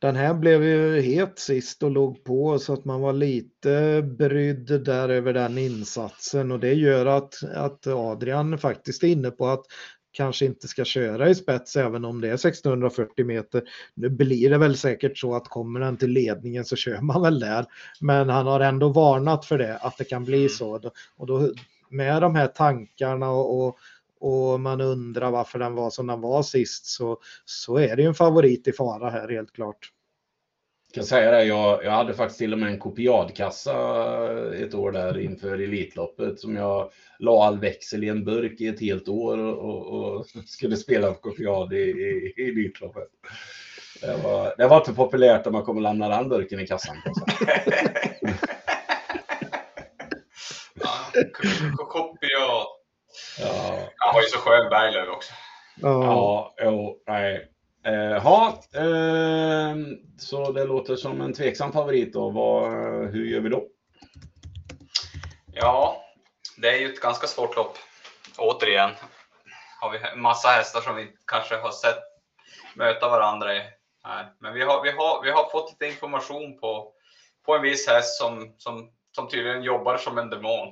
den här blev ju het sist och låg på så att man var lite brydd där över den insatsen och det gör att, att Adrian faktiskt är inne på att kanske inte ska köra i spets även om det är 1640 meter. Nu blir det väl säkert så att kommer den till ledningen så kör man väl där. Men han har ändå varnat för det, att det kan bli så. Och då, med de här tankarna och, och och man undrar varför den var som den var sist så, så är det ju en favorit i fara här helt klart. Jag kan säga det, jag, jag hade faktiskt till och med en kopiadkassa ett år där inför Elitloppet som jag la all växel i en burk i ett helt år och, och, och *laughs* skulle spela på kopiad i, i, i Elitloppet. Det var, det var inte populärt om man kommer lämna den burken i kassan. säga. *laughs* Ja, Han var ju så skön Berglöf också. Ja, ja jo, nej. Eh, Ja, eh, så det låter som en tveksam favorit då. Vad, hur gör vi då? Ja, det är ju ett ganska svårt lopp. Återigen har vi en massa hästar som vi kanske har sett möta varandra i här. Men vi har, vi har, vi har fått lite information på, på en viss häst som, som, som tydligen jobbar som en demon.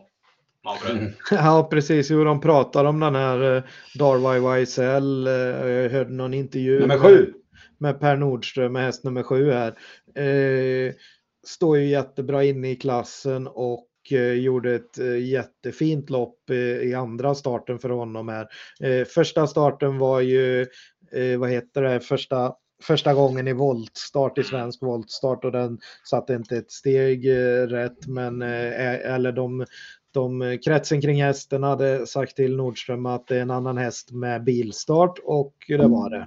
Mm. *laughs* ja precis. Jo, de pratar om den här eh, Darby YSL. eh, Jag hörde någon intervju Nummer med- sju. med Per Nordström med häst nummer sju här. Eh, står ju jättebra inne i klassen och gjorde ett jättefint lopp i andra starten för honom här. Första starten var ju, vad heter det, första Första gången i voltstart i svensk voltstart och den satte inte ett steg rätt men eller de de, kretsen kring hästen hade sagt till Nordström att det är en annan häst med bilstart och det var det.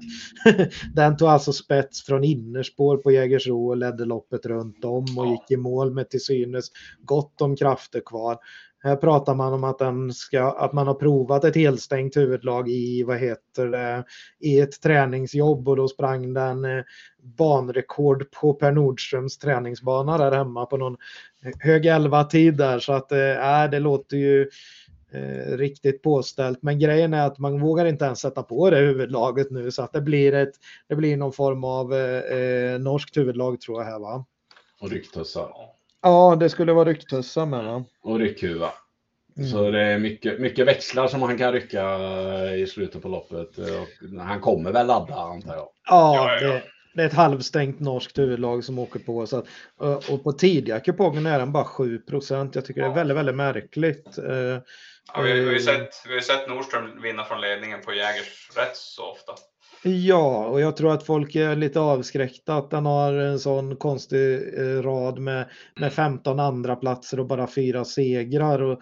*laughs* Den tog alltså spets från innerspår på Jägersro och ledde loppet runt om och gick i mål med till synes gott om krafter kvar. Här pratar man om att, den ska, att man har provat ett helstängt huvudlag i, vad heter det, i ett träningsjobb och då sprang den eh, banrekord på Per Nordströms träningsbana där hemma på någon hög 11-tid där så att äh, det låter ju eh, riktigt påställt. Men grejen är att man vågar inte ens sätta på det huvudlaget nu så att det blir, ett, det blir någon form av eh, eh, norskt huvudlag tror jag här va. Och rycktussar. Ja. Ja, det skulle vara rycktussar med va. Och ryckhuva. Mm. Så det är mycket, mycket växlar som han kan rycka eh, i slutet på loppet. Och han kommer väl ladda antar jag. Ja, Ja, ja. Det, det är ett halvstängt norskt huvudlag som åker på. Så att, och och på tidiga kupongen är den bara 7% Jag tycker det är Ja. väldigt, väldigt märkligt. Eh, Ja, vi, vi, har ju eh, sett, vi har ju sett Nordström vinna från ledningen på Jägers rätt så ofta. Ja, och jag tror att folk är lite avskräckta att den har en sån konstig eh, rad med, med 15 andra platser och bara fyra segrar. Och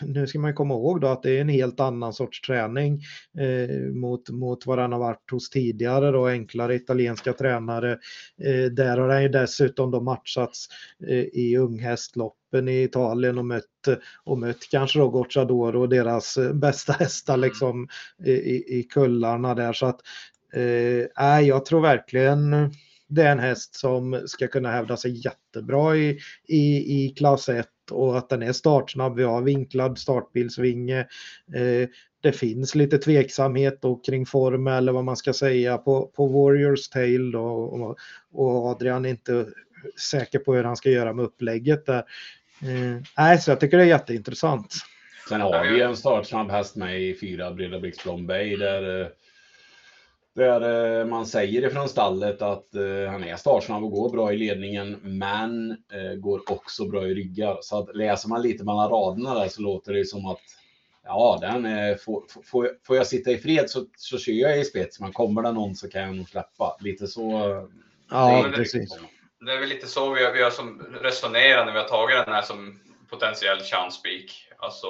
nu ska man ju komma ihåg då att det är en helt annan sorts träning eh, mot, mot vad den har varit hos tidigare då, enklare italienska tränare. Eh, där har den ju dessutom då matchats eh, i unghästloppen i Italien och mött, och mött kanske då Gocciadoro och deras eh, bästa hästar liksom i, i, i kullarna där. Så att Eh, jag tror verkligen det är en häst som ska kunna hävda sig jättebra i, i, i klass 1 och att den är startsnabb. Vi har vinklad startbilsvinge. Eh, det finns lite tveksamhet då kring form eller vad man ska säga på, på Warriors Tail då, och, och Adrian är inte säker på hur han ska göra med upplägget där. Eh, nej, så jag tycker det är jätteintressant. Sen har vi en startsnabb häst med i fyra Breda Blix Bombay där, eh, där eh, man säger ifrån stallet att eh, han är startsnabb och går bra i ledningen, men eh, går också bra i ryggar. Så att läser man lite mellan raderna där så låter det som att ja, den är, får, får, får jag sitta i fred så, så kör jag i spets, men kommer det någon så kan jag nog släppa. Lite så. Ja, det precis. Det är väl lite så vi har, vi har som resonerat när vi har tagit den här som potentiell chanspik. Alltså,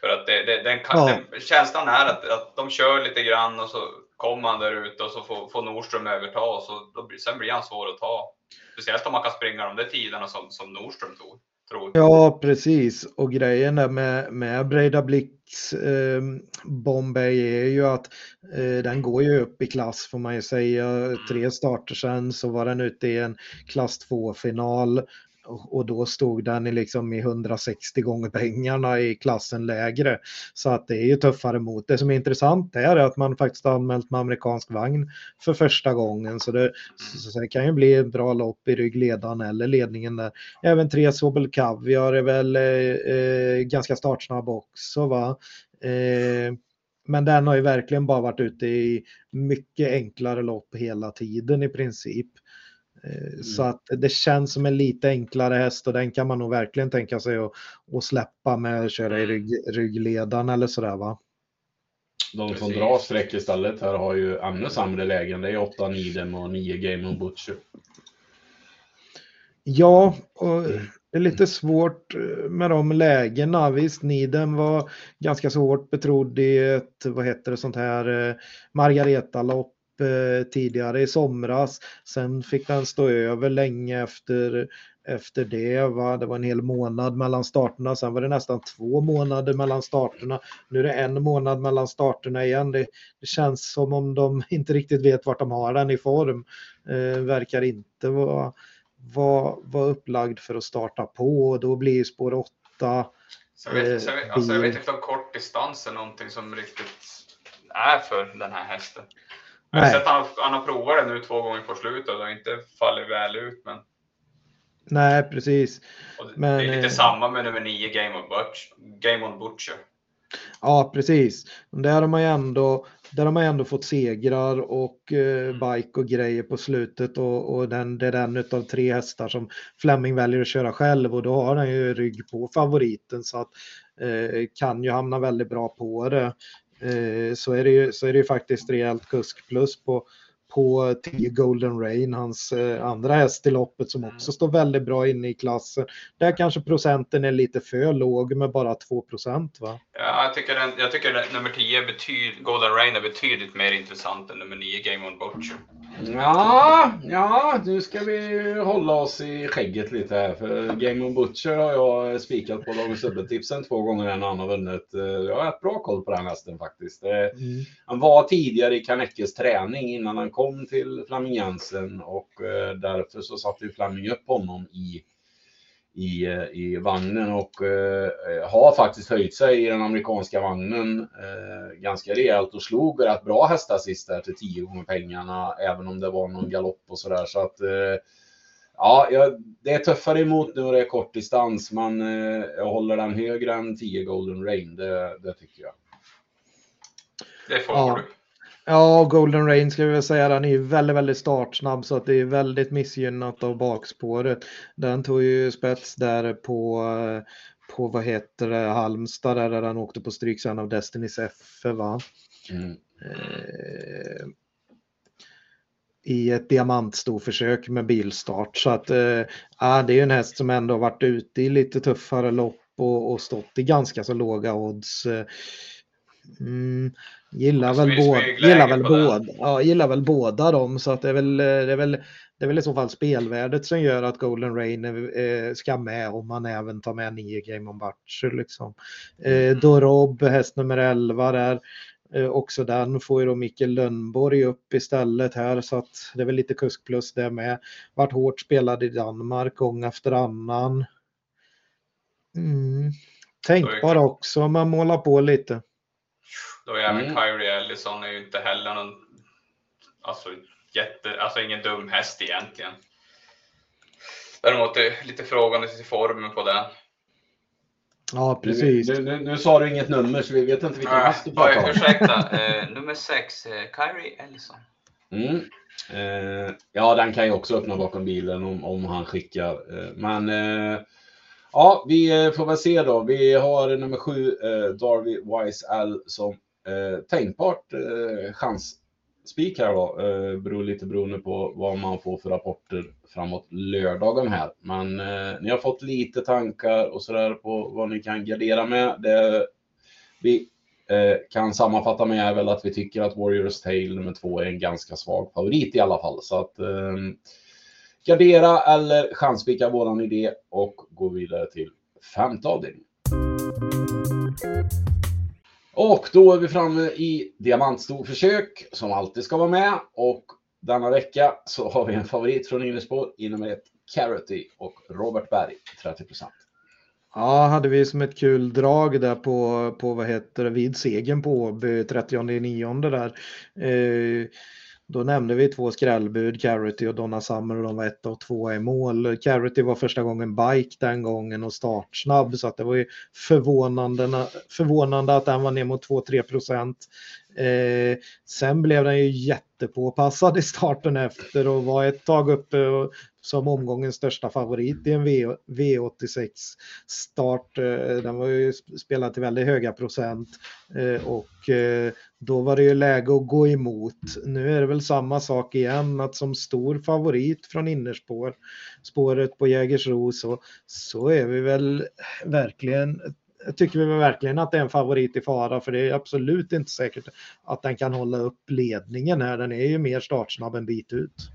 för att det, det, den, kan, ja. den, känslan är att, att de kör lite grann och så kommer han där ute och så får, får Nordström överta och så då, sen blir han svår att ta. Speciellt om man kan springa de där tiderna som, som Nordström tog. Tror. Ja, precis. Och grejen där med, med Breda Blicks eh, Bombay är ju att eh, den går ju upp i klass får man ju säga. Tre starter sen så var den ute i en klass 2-final och då stod den i, liksom i 160 gånger pengarna i klassen lägre. Så att det är ju tuffare mot. Det som är intressant är att man faktiskt har anmält med amerikansk vagn för första gången. Så det, så det kan ju bli ett bra lopp i ryggledaren eller ledningen där. Även tre Sobel caviar är väl eh, eh, ganska startsnabb också va. Eh, men den har ju verkligen bara varit ute i mycket enklare lopp hela tiden i princip. Mm. Så att det känns som en lite enklare häst och den kan man nog verkligen tänka sig att, att släppa med att köra i rygg, ryggledaren eller sådär va. De som drar streck istället här har ju ännu sämre lägen. Det är 8 Nidem och 9 Game on Butcher. Ja, och det är lite svårt med de lägena. Visst, Nidem var ganska så hårt betrodd i ett, vad heter det, sånt här eh, Margareta-lopp tidigare i somras. Sen fick den stå över länge efter, efter det. Va? Det var en hel månad mellan starterna. Sen var det nästan två månader mellan starterna. Nu är det en månad mellan starterna igen. Det, det känns som om de *laughs* inte riktigt vet vart de har den i form. Eh, verkar inte vara var, var upplagd för att starta på och då blir spår 8 så jag, vet, så jag, alltså jag vet inte om kortdistans är någonting som riktigt är för den här hästen. Jag har sett han, han har provat det nu två gånger på slutet och inte fallit väl ut. Men... Nej, precis. Men, det är lite eh... samma med nummer 9, Game on, Butch, Game on Butcher. Ja, precis. Där har man ju ändå, där har man ändå fått segrar och eh, bike och grejer på slutet och, och den, det är den av tre hästar som Fleming väljer att köra själv och då har han ju rygg på favoriten så att eh, kan ju hamna väldigt bra på det. Eh, så, är det ju, så är det ju faktiskt rejält kusk plus på, på 10 Golden Rain, hans eh, andra häst i loppet som också står väldigt bra inne i klassen. Där kanske procenten är lite för låg med bara 2 procent va? Ja, jag tycker, den, jag tycker den, nummer 10, betyd, Golden Rain, är betydligt mer intressant än nummer 9, Game on Butcher. Ja, ja, nu ska vi hålla oss i skägget lite här. För Game on Butcher har jag spikat på Dagens Dubbeltipsen två gånger när han har vunnit. Jag har bra koll på den hästen faktiskt. Mm. Han var tidigare i Kanekes träning innan han kom till Flaming Jensen och eh, därför så satte Flaming upp honom i i, eh, i vagnen och eh, har faktiskt höjt sig i den amerikanska vagnen eh, ganska rejält och slog rätt bra hästar sist där till tio gånger pengarna, även om det var någon galopp och sådär. Så att eh, ja, det är tuffare emot nu och det är kort distans, men eh, jag håller den högre än 10 Golden Rain, det, det tycker jag. Det får ja. du. Ja, Golden Rain ska vi väl säga, den är ju väldigt, väldigt startsnabb så att det är väldigt missgynnat av bakspåret. Den tog ju spets där på, på vad heter det, Halmstad där den åkte på stryk sen av Destinys F va? Mm. Eh, I ett diamantstorförsök med bilstart så att eh, det är ju en häst som ändå varit ute i lite tuffare lopp och, och stått i ganska så låga odds. Mm, Gillar väl, båda, gillar, väl båda, ja, gillar väl båda dem så att det är väl, det är väl, det är väl i så fall spelvärdet som gör att Golden Rain eh, ska med om man även tar med nio Game on Butcher. Liksom. Eh, mm. Dorob, häst nummer 11 där. Eh, också den får ju då Mikael Lönnborg upp istället här så att det är väl lite kusk plus det med. Vart hårt spelad i Danmark gång efter annan. Mm. Tänkbar också om man målar på lite. Då är även mm. Kyrie Ellison är ju inte heller någon, alltså, jätte, alltså ingen dum häst egentligen. Däremot är lite frågande till formen på den. Ja, precis. Nu, nu, nu, sa du inget nummer så vi vet inte vilken häst du pratar om. Ursäkta, eh, nummer 6, eh, Kyrie Ellison. Mm. Eh, ja, den kan ju också öppna bakom bilen om, om han skickar. Eh, men eh, ja, vi eh, får väl se då. Vi har nummer 7, Darby Wise L som Eh, tänkbart eh, chansspik här då. Eh, beror lite beroende på vad man får för rapporter framåt lördagen här. Men eh, ni har fått lite tankar och sådär på vad ni kan gardera med. Det vi eh, kan sammanfatta med är väl att vi tycker att Warriors Tale nummer två är en ganska svag favorit i alla fall. Så att eh, gardera eller chansspika våran idé och gå vidare till femte avdelningen. Och då är vi framme i diamantstorförsök som alltid ska vara med. Och denna vecka så har vi en favorit från innerspår i nummer ett, Carity och Robert Berg, 30% Ja, hade vi som ett kul drag där på, på vad heter det, vid segern på Åby 30 9 där. Eh, då nämnde vi två skrällbud, Carity och Donna Summer och de var ett och två i mål. Carity var första gången bike den gången och startsnabb så att det var ju förvånande, förvånande att den var ner mot 2-3 procent. Eh, sen blev den ju jättepåpassad i starten efter och var ett tag uppe som omgångens största favorit i en v, 86 start. Eh, den var ju spelad till väldigt höga procent eh, och eh, då var det ju läge att gå emot. Nu är det väl samma sak igen att som stor favorit från innerspår spåret på Jägersro så, så är vi väl verkligen tycker vi verkligen att det är en favorit i fara för det är absolut inte säkert att den kan hålla upp ledningen här. Den är ju mer startsnabb en bit ut.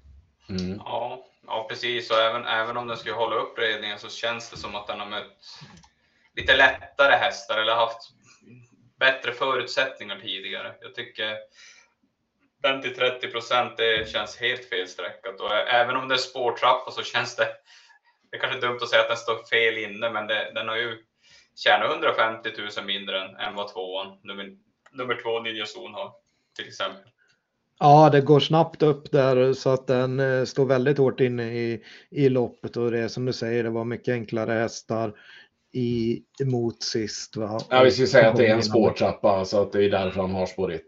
Mm. Ja, ja, precis. Och även, även om den skulle hålla upp ledningen så känns det som att den har mött lite lättare hästar eller haft bättre förutsättningar tidigare. Jag tycker den till 30 procent, det känns helt felsträckat. Och även om det är spårtrappa så känns det, det är kanske dumt att säga att den står fel inne, men det, den har ju tjänar 150 000 mindre än, än vad tvåan, nummer, nummer två Ninja Zon har till exempel. Ja, det går snabbt upp där så att den eh, står väldigt hårt inne i, i loppet och det är som du säger, det var mycket enklare hästar i, emot sist. Va? Ja, vi skulle säga att det är en spårtrappa så att det är därför han har spår 1.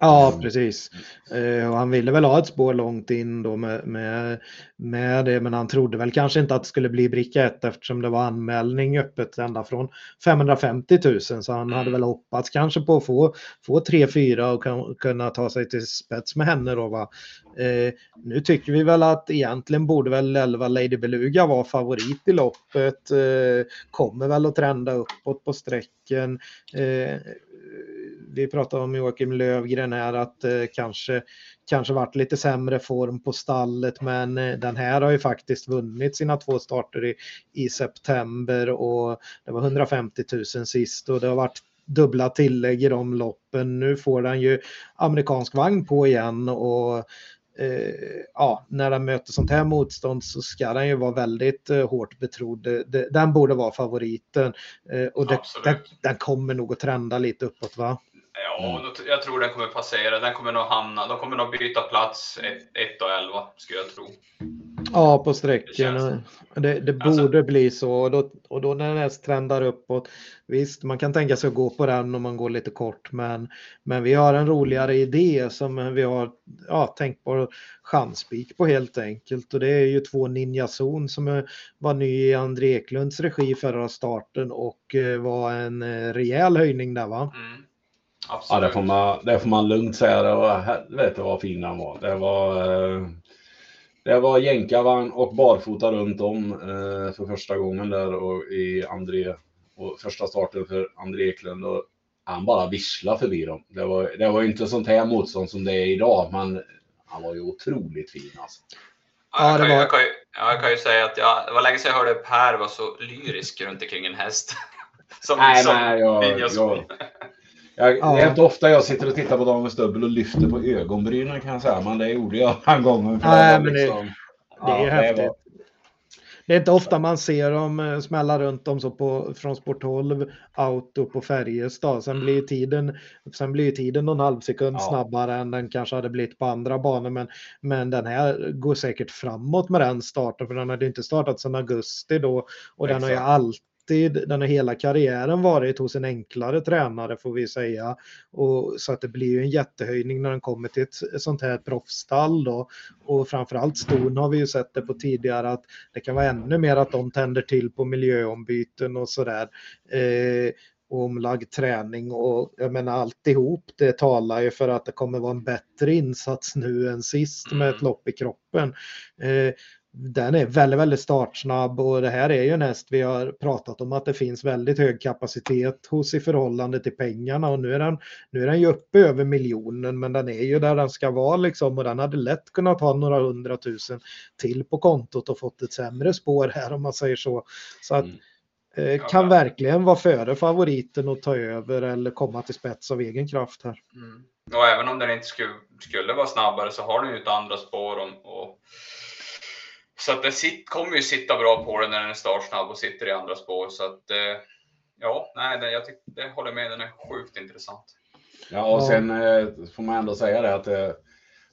Ja, precis. Eh, och han ville väl ha ett spår långt in då med, med, med det, men han trodde väl kanske inte att det skulle bli bricka 1 eftersom det var anmälning öppet ända från 550 000 så han hade väl hoppats kanske på att få, få 3-4 och kan, kunna ta sig till spets med henne då. Va? Eh, nu tycker vi väl att egentligen borde väl 11 Lady Beluga vara favorit i loppet. Eh, kommer väl att trenda uppåt på sträcken. Eh, vi pratade om Joakim Lövgren här att eh, kanske, kanske varit lite sämre form på stallet men eh, den här har ju faktiskt vunnit sina två starter i, i september och det var 150 000 sist och det har varit dubbla tillägg i de loppen. Nu får den ju amerikansk vagn på igen och eh, ja, när den möter sånt här motstånd så ska den ju vara väldigt eh, hårt betrodd. Den borde vara favoriten eh, och det, den, den, kommer nog att trenda lite uppåt va? Ja, mm. jag tror den kommer passera. Den kommer nog hamna, de kommer nog byta plats 1 och 11 skulle jag tro. Ja, på sträcken. Det, det, det alltså, borde bli så och då, och då när den trendar uppåt. Visst, man kan tänka sig att gå på den om man går lite kort, men, men vi har en roligare idé som vi har ja, tänkt på chanspik på helt enkelt. Och det är ju två Ninja Zon som var ny i André Eklunds regi förra starten och eh, var en eh, rejäl höjning där va? Mm. Absolut. Ja, det får, man, det får man lugnt säga. Det var helvete vad fin han var. Det var, eh, det var jänkarvagn och barfota runt om eh, för första gången där och i André och första starten för André Eklund. Och han bara visslade förbi dem. Det var, det var inte sånt här motstånd som det är idag, men han var ju otroligt fin alltså. Ja, jag, kan, var... jag, kan ju, jag kan ju säga att jag, det var länge sedan jag hörde Per vara så lyrisk runt omkring en häst. *laughs* som, nej, som nej, jag, jag, jag, ja. Det är inte ofta jag sitter och tittar på Dagens Dubbel och lyfter på ögonbrynen kan jag säga, men det gjorde jag en gång. Nej, men liksom, det, det är ja, häftigt. Det, var... det, är inte ofta man ser dem eh, smälla runt dem så på, från Sport 12, Auto på Färjestad. Sen blir tiden, sen blir tiden någon halv sekund ja. snabbare än den kanske hade blivit på andra banor. Men, men den här går säkert framåt med den starten, för den hade inte startat sedan augusti då och Exakt. den har ju alltid alltid, den har hela karriären varit hos en enklare tränare får vi säga. Och, så att det blir ju en jättehöjning när den kommer till ett, sånt här proffsstall då. Och framförallt ston har vi ju sett det på tidigare att det kan vara ännu mer att de tänder till på miljöombyten och sådär. Eh, omlagd träning och jag menar alltihop det talar ju för att det kommer vara en bättre insats nu än sist med ett mm. lopp i kroppen. Eh, den är väldigt, väldigt startsnabb och det här är ju en häst vi har pratat om att det finns väldigt hög kapacitet hos i förhållande till pengarna och nu är den, nu är den ju uppe över miljonen men den är ju där den ska vara liksom och den hade lätt kunnat ha några hundratusen till på kontot och fått ett sämre spår här om man säger så. Så att mm. Eh, kan verkligen vara före favoriten och ta över eller komma till spets av egen kraft här. Mm. Och även om den inte skulle, skulle vara snabbare så har den ju ett andra spår. Om, och, så att det sitt, kommer ju sitta bra på den när den är startsnabb och sitter i andra spår. Så att, eh, ja, nej, det, jag tycker, det håller med, den är sjukt intressant. Ja, och sen eh, får man ändå säga det att eh,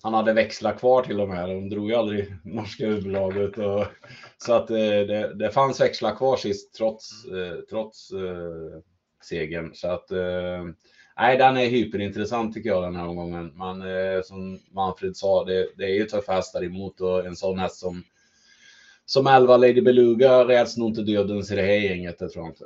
han hade växlar kvar till och med. De drog ju aldrig *laughs* norska huvudlaget. Och, *laughs* så att eh, det, det fanns växlar kvar sist trots, eh, trots eh, segern. Så att eh, nej, den är hyperintressant tycker jag den här omgången. Men eh, som Manfred sa, det, det är ju tuffa hästar emot och en sån häst som som 11 Lady Beluga räds nog inte dödens i det här gänget, det tror jag inte.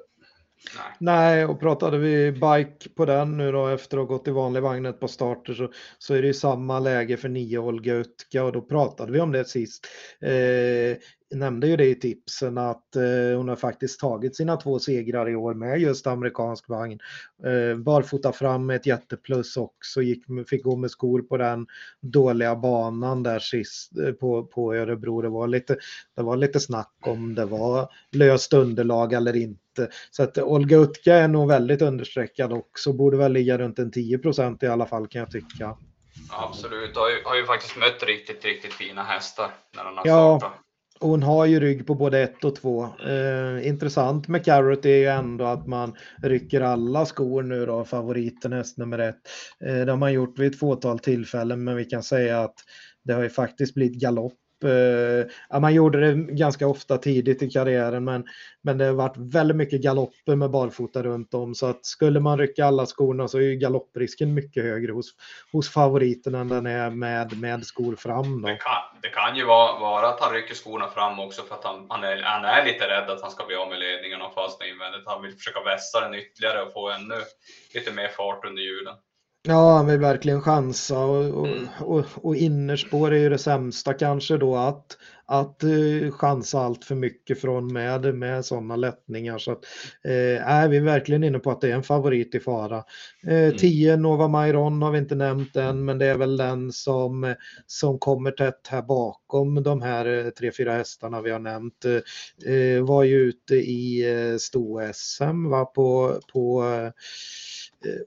Nej. Nej, och pratade vi bike på den nu då efter att ha gått i vanlig vagn ett par starter så, så är det ju samma läge för nio Olga Utka och då pratade vi om det sist. Eh, nämnde ju det i tipsen att eh, hon har faktiskt tagit sina två segrar i år med just amerikansk vagn. Eh, barfota fram ett jätteplus också, gick, fick gå med skor på den dåliga banan där sist eh, på, på Örebro. Det var, lite, det var lite snack om det var löst underlag eller inte. Så att Olga Utka är nog väldigt understreckad också, borde väl ligga runt en 10% i alla fall kan jag tycka. Absolut, har ju, har ju faktiskt mött riktigt, riktigt fina hästar när han har ja. startat hon har ju rygg på både ett och två. Eh, intressant med Carrot är ju ändå att man rycker alla skor nu då, favoriten häst nummer ett. Eh, det har man gjort vid ett fåtal tillfällen, men vi kan säga att det har ju faktiskt blivit galopp Eh, ja, man gjorde det ganska ofta tidigt i karriären men, men det har varit väldigt mycket galopper med barfota runt om så att skulle man rycka alla skorna så är ju galopprisken mycket högre hos, hos favoriten än den är med, med skor fram. Då. Det, kan, det kan ju vara, vara att han rycker skorna fram också för att han, han, är, han är lite rädd att han ska bli av med ledningen och fastna invändigt. Han vill försöka vässa den ytterligare och få ännu lite mer fart under hjulen. Ja, han vill verkligen chansa och, och, mm. och, och innerspår är ju det sämsta kanske då att, att uh, chansa allt för mycket från med, med sådana lättningar. Så att, uh, är vi verkligen inne på att det är en favorit i fara. Uh, 10 mm. Nova Mairon har vi inte nämnt än, men det är väl den som, som kommer tätt här bakom de här tre, fyra hästarna vi har nämnt. Uh, var ju ute i uh, sto-SM på, på Eh,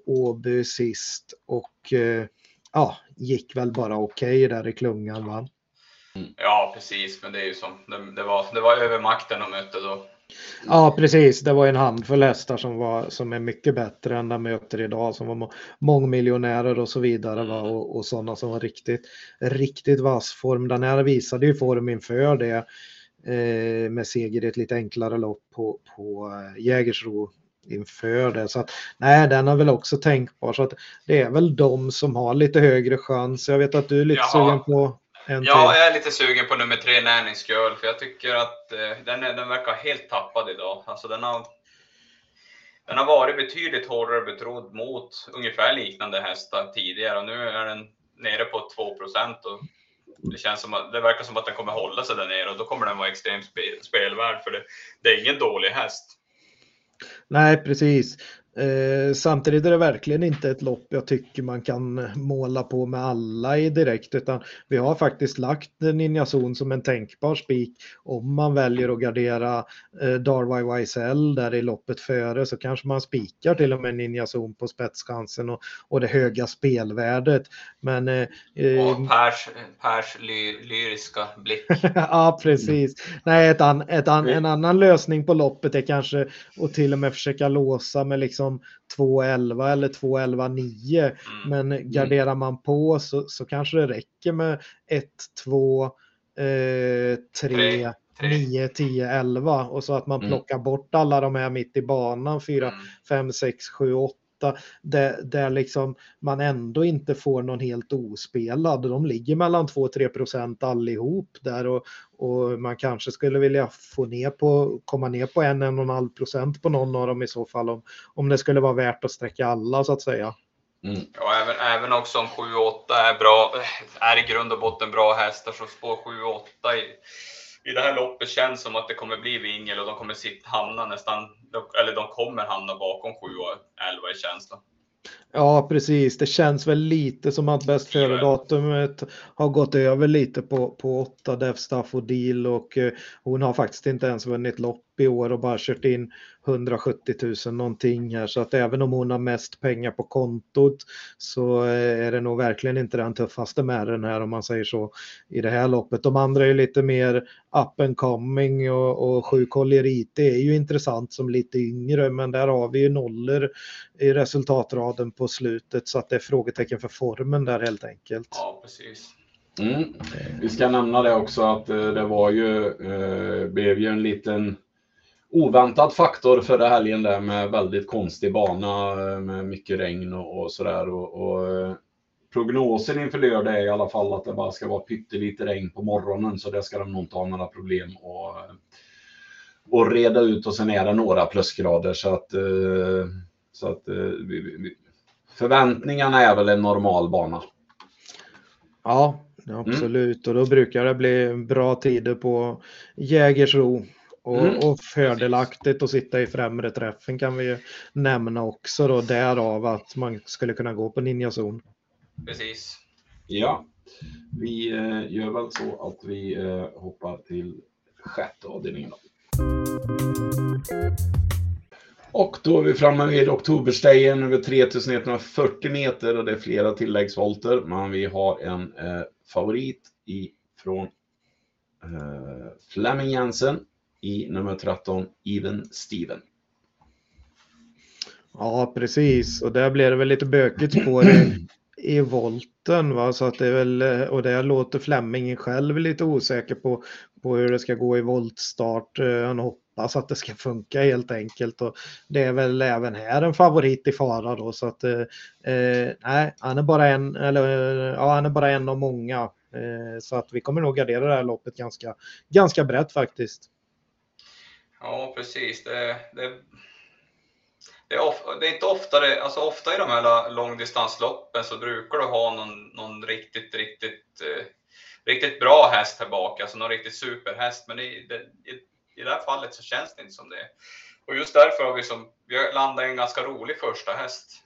Åby sist och eh, ja, gick väl bara okej okay där i klungan va? Mm. Ja precis, men det är ju som det, det, var, det var övermakten de mötte då. Ja precis, det var en handfull hästar som, var, som är mycket bättre än de möter idag som var mångmiljonärer och så vidare va? och, och sådana som var riktigt, riktigt vass form. Den här visade ju form inför det eh, med seger i ett lite enklare lopp på, på eh, Jägersro inför det. Så att, nej, den är väl också tänkbar. Så att det är väl de som har lite högre chans. Jag vet att du är lite Jaha. sugen på en Ja, till. jag är lite sugen på nummer tre, Näringsgirl, för jag tycker att eh, den, är, den verkar helt tappad idag. Alltså den har, den har varit betydligt hårdare betrodd mot ungefär liknande hästar tidigare och nu är den nere på 2 och det, känns som att, det verkar som att den kommer hålla sig där nere och då kommer den vara extremt spelvärd för det, det är ingen dålig häst. Nej, precis. Eh, samtidigt är det verkligen inte ett lopp jag tycker man kan måla på med alla i direkt utan vi har faktiskt lagt Ninja Zon som en tänkbar spik. Om man väljer att gardera eh, Darby YSL där i loppet före så kanske man spikar till och med Ninja Zon på spetschansen och, och det höga spelvärdet. Men, eh, och Pers, Pers ly, lyriska blick. *laughs* ja, precis. Nej, ett an, ett an, en annan lösning på loppet är kanske att till och med försöka låsa med liksom liksom 2.11 eller 2.11.9. Mm. Men mm. garderar man på så, så kanske det räcker med 1, 2, 3. 9, 10, 11 och så att man Mm. plockar bort alla de här mitt i banan, 4, Mm. 5, 6, 7, 8. Där, där liksom man ändå inte får någon helt ospelad. De ligger mellan 2-3 procent allihop där och, och man kanske skulle vilja få ner på, komma ner på 1-1,5 procent på någon av dem i så fall om, om det skulle vara värt att sträcka alla så att säga. Mm. Och även, även också om 7-8 är bra, är i grund och botten bra hästar, så spår 7-8 i, det här loppet känns som att det kommer bli vingel och de kommer sitta, hamna nästan, eller de kommer hamna bakom 7 och 11 i känslan. Ja, precis. Det känns väl lite som att bäst före-datumet har gått över lite på, på 8 Def Staffodil och eh, hon har faktiskt inte ens vunnit lopp i år och bara kört in 170 000 någonting här så att även om hon har mest pengar på kontot så eh, är det nog verkligen inte den tuffaste med den här om man säger så i det här loppet. De andra är lite mer up and coming och, och sju Collerite är ju intressant som lite yngre men där har vi ju nollor i resultatraden på slutet så att det är frågetecken för formen där helt enkelt. Ja, precis. Mm. Vi ska nämna det också att eh, det var ju, eh, blev ju en liten oväntad faktor förra helgen där med väldigt konstig bana eh, med mycket regn och, och sådär. Och, och, eh, prognosen inför lördag är i alla fall att det bara ska vara pyttelite regn på morgonen så det ska de nog inte ha några problem och, och reda ut och sen är det några plusgrader så att, eh, så att eh, förväntningarna är väl en normal bana. Ja, absolut. Och då brukar det bli bra tider på Jägersro. Och, Mm. och fördelaktigt att sitta i främre träffen kan vi ju nämna också då. Därav att man skulle kunna gå på ninjazon. Precis. Ja, vi eh, gör väl så att vi eh, hoppar till sjätte avdelningen. Då. Och då är vi framme vid oktoberstegen över 3140 meter och det är flera tilläggsvolter. Men vi har en eh, favorit ifrån eh, Flemming Jensen i nummer 13, Even Steven. Ja, precis. Och där blir det väl lite bökigt spår i, i volten. Va? Så att det är väl, eh, och där låter Flemming själv lite osäker på, på hur det ska gå i voltstart. Eh, han hoppas att det ska funka helt enkelt. Och det är väl även här en favorit i fara då. Så att, eh, eh nej, han är bara en, eller, ja, han är bara en av många. Eh, så att vi kommer nog gardera det här loppet ganska, ganska brett faktiskt. Ja, precis. Det, det, det, är, of, det är inte ofta, det, alltså ofta i de här långdistansloppen så brukar du ha någon, någon riktigt, riktigt, eh, riktigt bra häst här bak, alltså någon riktigt superhäst. Men i det, i, i det här fallet så känns det inte som det. Och just därför har vi, som, vi har landat i en ganska rolig första häst.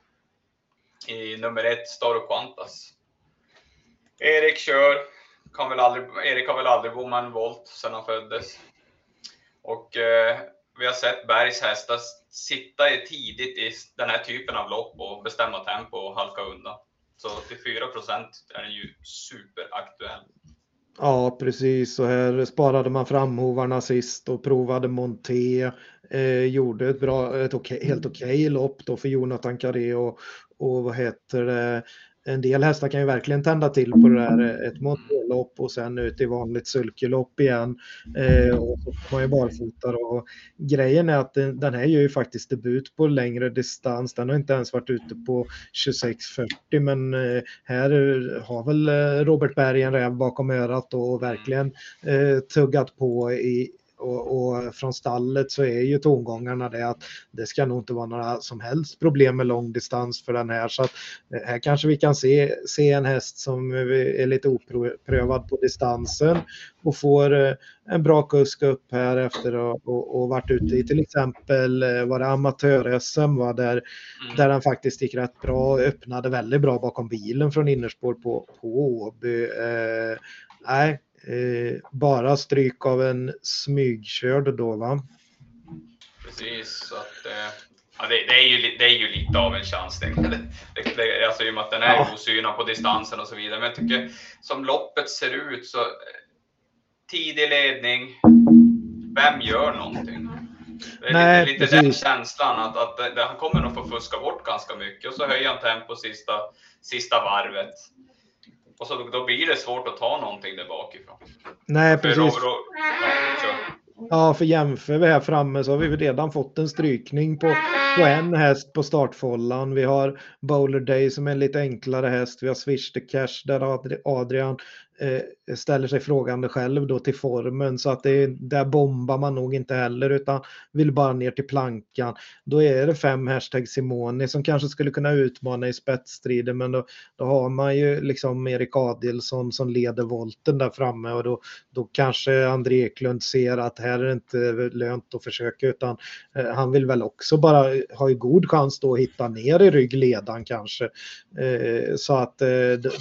I nummer ett, Staro Quantas. Erik kör, kan väl aldrig, Erik har väl aldrig bommat en volt sedan han föddes. Och eh, vi har sett Bergs hästar sitta i tidigt i den här typen av lopp och bestämma tempo och halka undan. Så till 4 är den ju superaktuell. Ja, precis. Så här sparade man framhovarna sist och provade Monté. Eh, gjorde ett, bra, ett okej, helt okej lopp då för Jonathan Carré och, och vad heter det? En del hästar kan ju verkligen tända till på det där eh, ett Monté-lopp och sen ut i vanligt sulkelopp igen. Eh, och så får man ju barfota då. Och grejen är att den, den här gör ju faktiskt debut på längre distans. Den har inte ens varit ute på 26.40 men eh, här har väl eh, Robert Berg en räv bakom örat och verkligen eh, tuggat på i, och, och, från stallet så är ju tongångarna det att det ska nog inte vara några som helst problem med långdistans för den här. Så att eh, här kanske vi kan se, se en häst som är lite oprövad på distansen och får eh, en bra kusk upp här efter och, och, och varit ute i till exempel eh, var det amatör-SM var där, mm. där han faktiskt gick rätt bra och öppnade väldigt bra bakom bilen från innerspår på, på Åby. Eh, nej, Eh, bara stryk av en smygkörd då va? Precis, så att, eh, ja, det, det, är ju, det är ju lite av en chansning. *laughs* Det, det, alltså, I och med att den är ja. osynad på distansen och så vidare. Men jag tycker som loppet ser ut så eh, tidig ledning. Vem gör någonting? Det är Nej, lite, lite den känslan att, att det, han kommer nog få fuska bort ganska mycket och så höjer han tempo sista, sista varvet. Och så då blir det svårt att ta någonting där bakifrån. Nej, För precis. då- då- ja. Ja, för jämför vi här framme så har vi redan fått en strykning på, på en häst på startfållan. Vi har Bowler Day som är en lite enklare häst. Vi har Swish the Cash där Adri- Adrian Eh, ställer sig frågande själv då till formen så att det, där bombar man nog inte heller utan vill bara ner till plankan. Då är det fem hashtag Simoni som kanske skulle kunna utmana i spetsstriden men då, då har man ju liksom Erik Adilsson som leder volten där framme och då, då kanske André Eklund ser att här är det inte lönt att försöka utan eh, han vill väl också bara ha ju god chans då att hitta ner i ryggledan kanske. Eh, så att eh,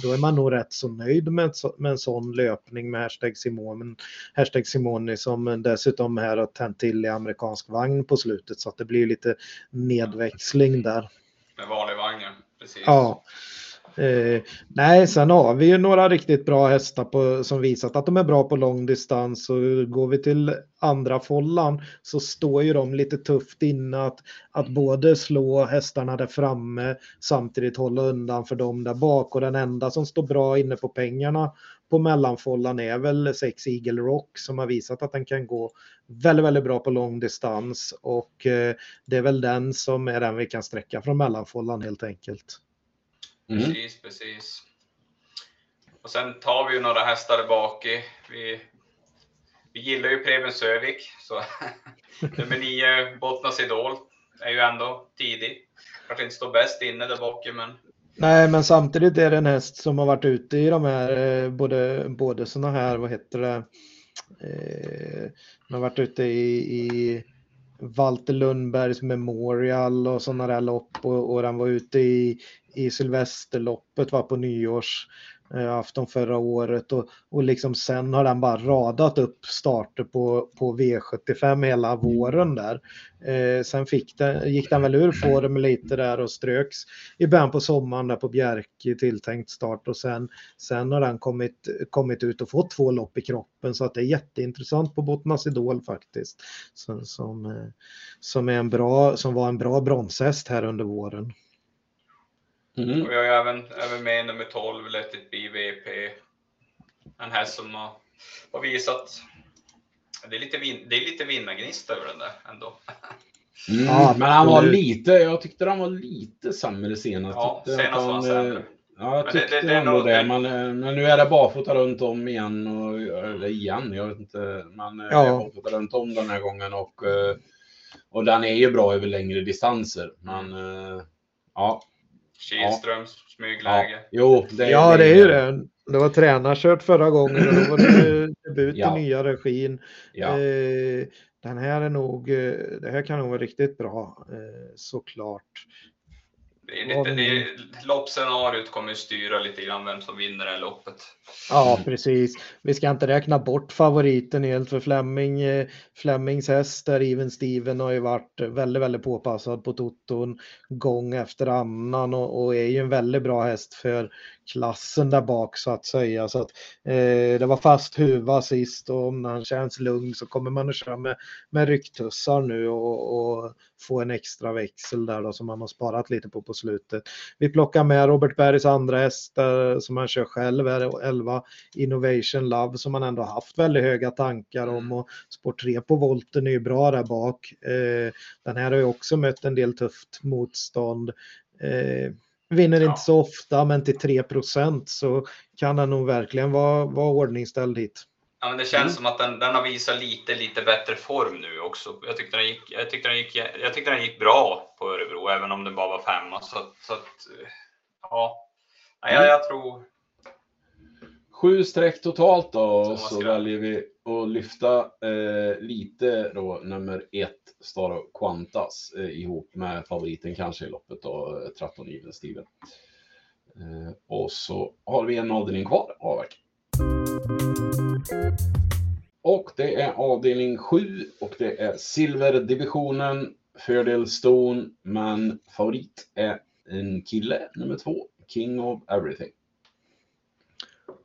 då är man nog rätt så nöjd med, ett med en sån löpning med hashtag Simoni, hashtag Simoni som dessutom här har tänt till i amerikansk vagn på slutet så att det blir lite nedväxling där. Med vanlig vagn. Precis. Ja. Eh, nej, sen har vi ju några riktigt bra hästar på, som visat att de är bra på lång distans. Och går vi till andra follan så står ju de lite tufft inne att, att både slå hästarna där framme samtidigt hålla undan för dem där bak. Och den enda som står bra inne på pengarna på mellanfollan är väl Sex Eagle Rock som har visat att den kan gå väldigt, väldigt bra på lång distans. Och eh, det är väl den som är den vi kan sträcka från mellanfollan helt enkelt. Mm. Precis, precis. Och sen tar vi ju några hästar bak i. Vi, vi gillar ju Preben Sövik, så *laughs* nummer nio, Bottnas Idol, är ju ändå tidig. Kanske inte står bäst inne där bak, men Nej, men samtidigt är det en häst som har varit ute i de här, eh, både, både såna här, vad heter det, eh, har varit ute i, i Walter Lundbergs Memorial och sådana där lopp och, och den var ute i, i Sylvesterloppet var på nyårs afton förra året och, och liksom sen har den bara radat upp starter på, på V75 hela våren där. Eh, sen fick den, gick den väl ur form lite där och ströks i början på sommaren där på Bjerke tilltänkt start och sen, sen har den kommit, kommit ut och fått två lopp i kroppen så att det är jätteintressant på Bottnas Idol faktiskt. Som, som, eh, som, är en bra, som var en bra bronshäst här under våren. Mm. och vi har ju även, även med nummer 12, Let It Be VP. En häst som har, har visat, det är lite, vin, det är lite vinnargnist över den där ändå. Mm. Ja, men han var lite, jag tyckte han var lite sämre senast. Ja, senast var han eh, sämre. Ja, jag Men det- tyckte det- det är ändå det. det- Men, eh, men nu är det barfota runt om igen. Och, eller igen, jag vet inte. Men eh, Ja. det är barfota runt om den här gången. Och, eh, och den är ju bra över längre distanser. Men eh, ja. Kihlströms ja. smygläge. Jo, det, Ja, det är ju det. Det var tränarkört förra gången och då var det *clears throat* debut Ja. i nya regin. Ja. Eh, den här är nog, eh, det här kan nog vara riktigt bra eh, såklart. Det är lite, det är, loppscenariot kommer ju styra lite grann vem som vinner det här loppet. Ja, precis. Vi ska inte räkna bort favoriten helt för Fleming, eh, Flemings häst där Even Steven har ju varit väldigt, väldigt påpassad på toton gång efter annan och, och är ju en väldigt bra häst för klassen där bak så att säga. Så att, eh, det var fast huva sist och om han känns lugn så kommer man att köra med, med rycktussar nu och, och få en extra växel där då som man har sparat lite på på slutet. Vi plockar med Robert Bergs andra häst som han kör själv, är 11 Innovation Love som han ändå haft väldigt höga tankar om och Sport 3 på volten är ju bra där bak. Eh, den här har ju också mött en del tufft motstånd. Eh, vinner Ja. inte så ofta men till 3% så kan den nog verkligen vara, vara ordningställd hit. Ja, men det känns Mm. som att den, den har visat lite, lite bättre form nu också. Jag tyckte den gick, jag tyckte den gick, jag tyckte den gick bra på Örebro, även om det bara var femma. Så, så att, ja. Nej, jag, jag tror, Sju streck totalt då. Och så väljer vi att lyfta eh, lite då nummer ett, Staro Quantas, eh, ihop med favoriten kanske i loppet då, eh, 13 Even Steven. Eh, och så har vi en avdelning kvar, avverk. Och det är avdelning 7 och det är silverdivisionen, fördel Stone, men favorit är en kille, nummer två, King of Everything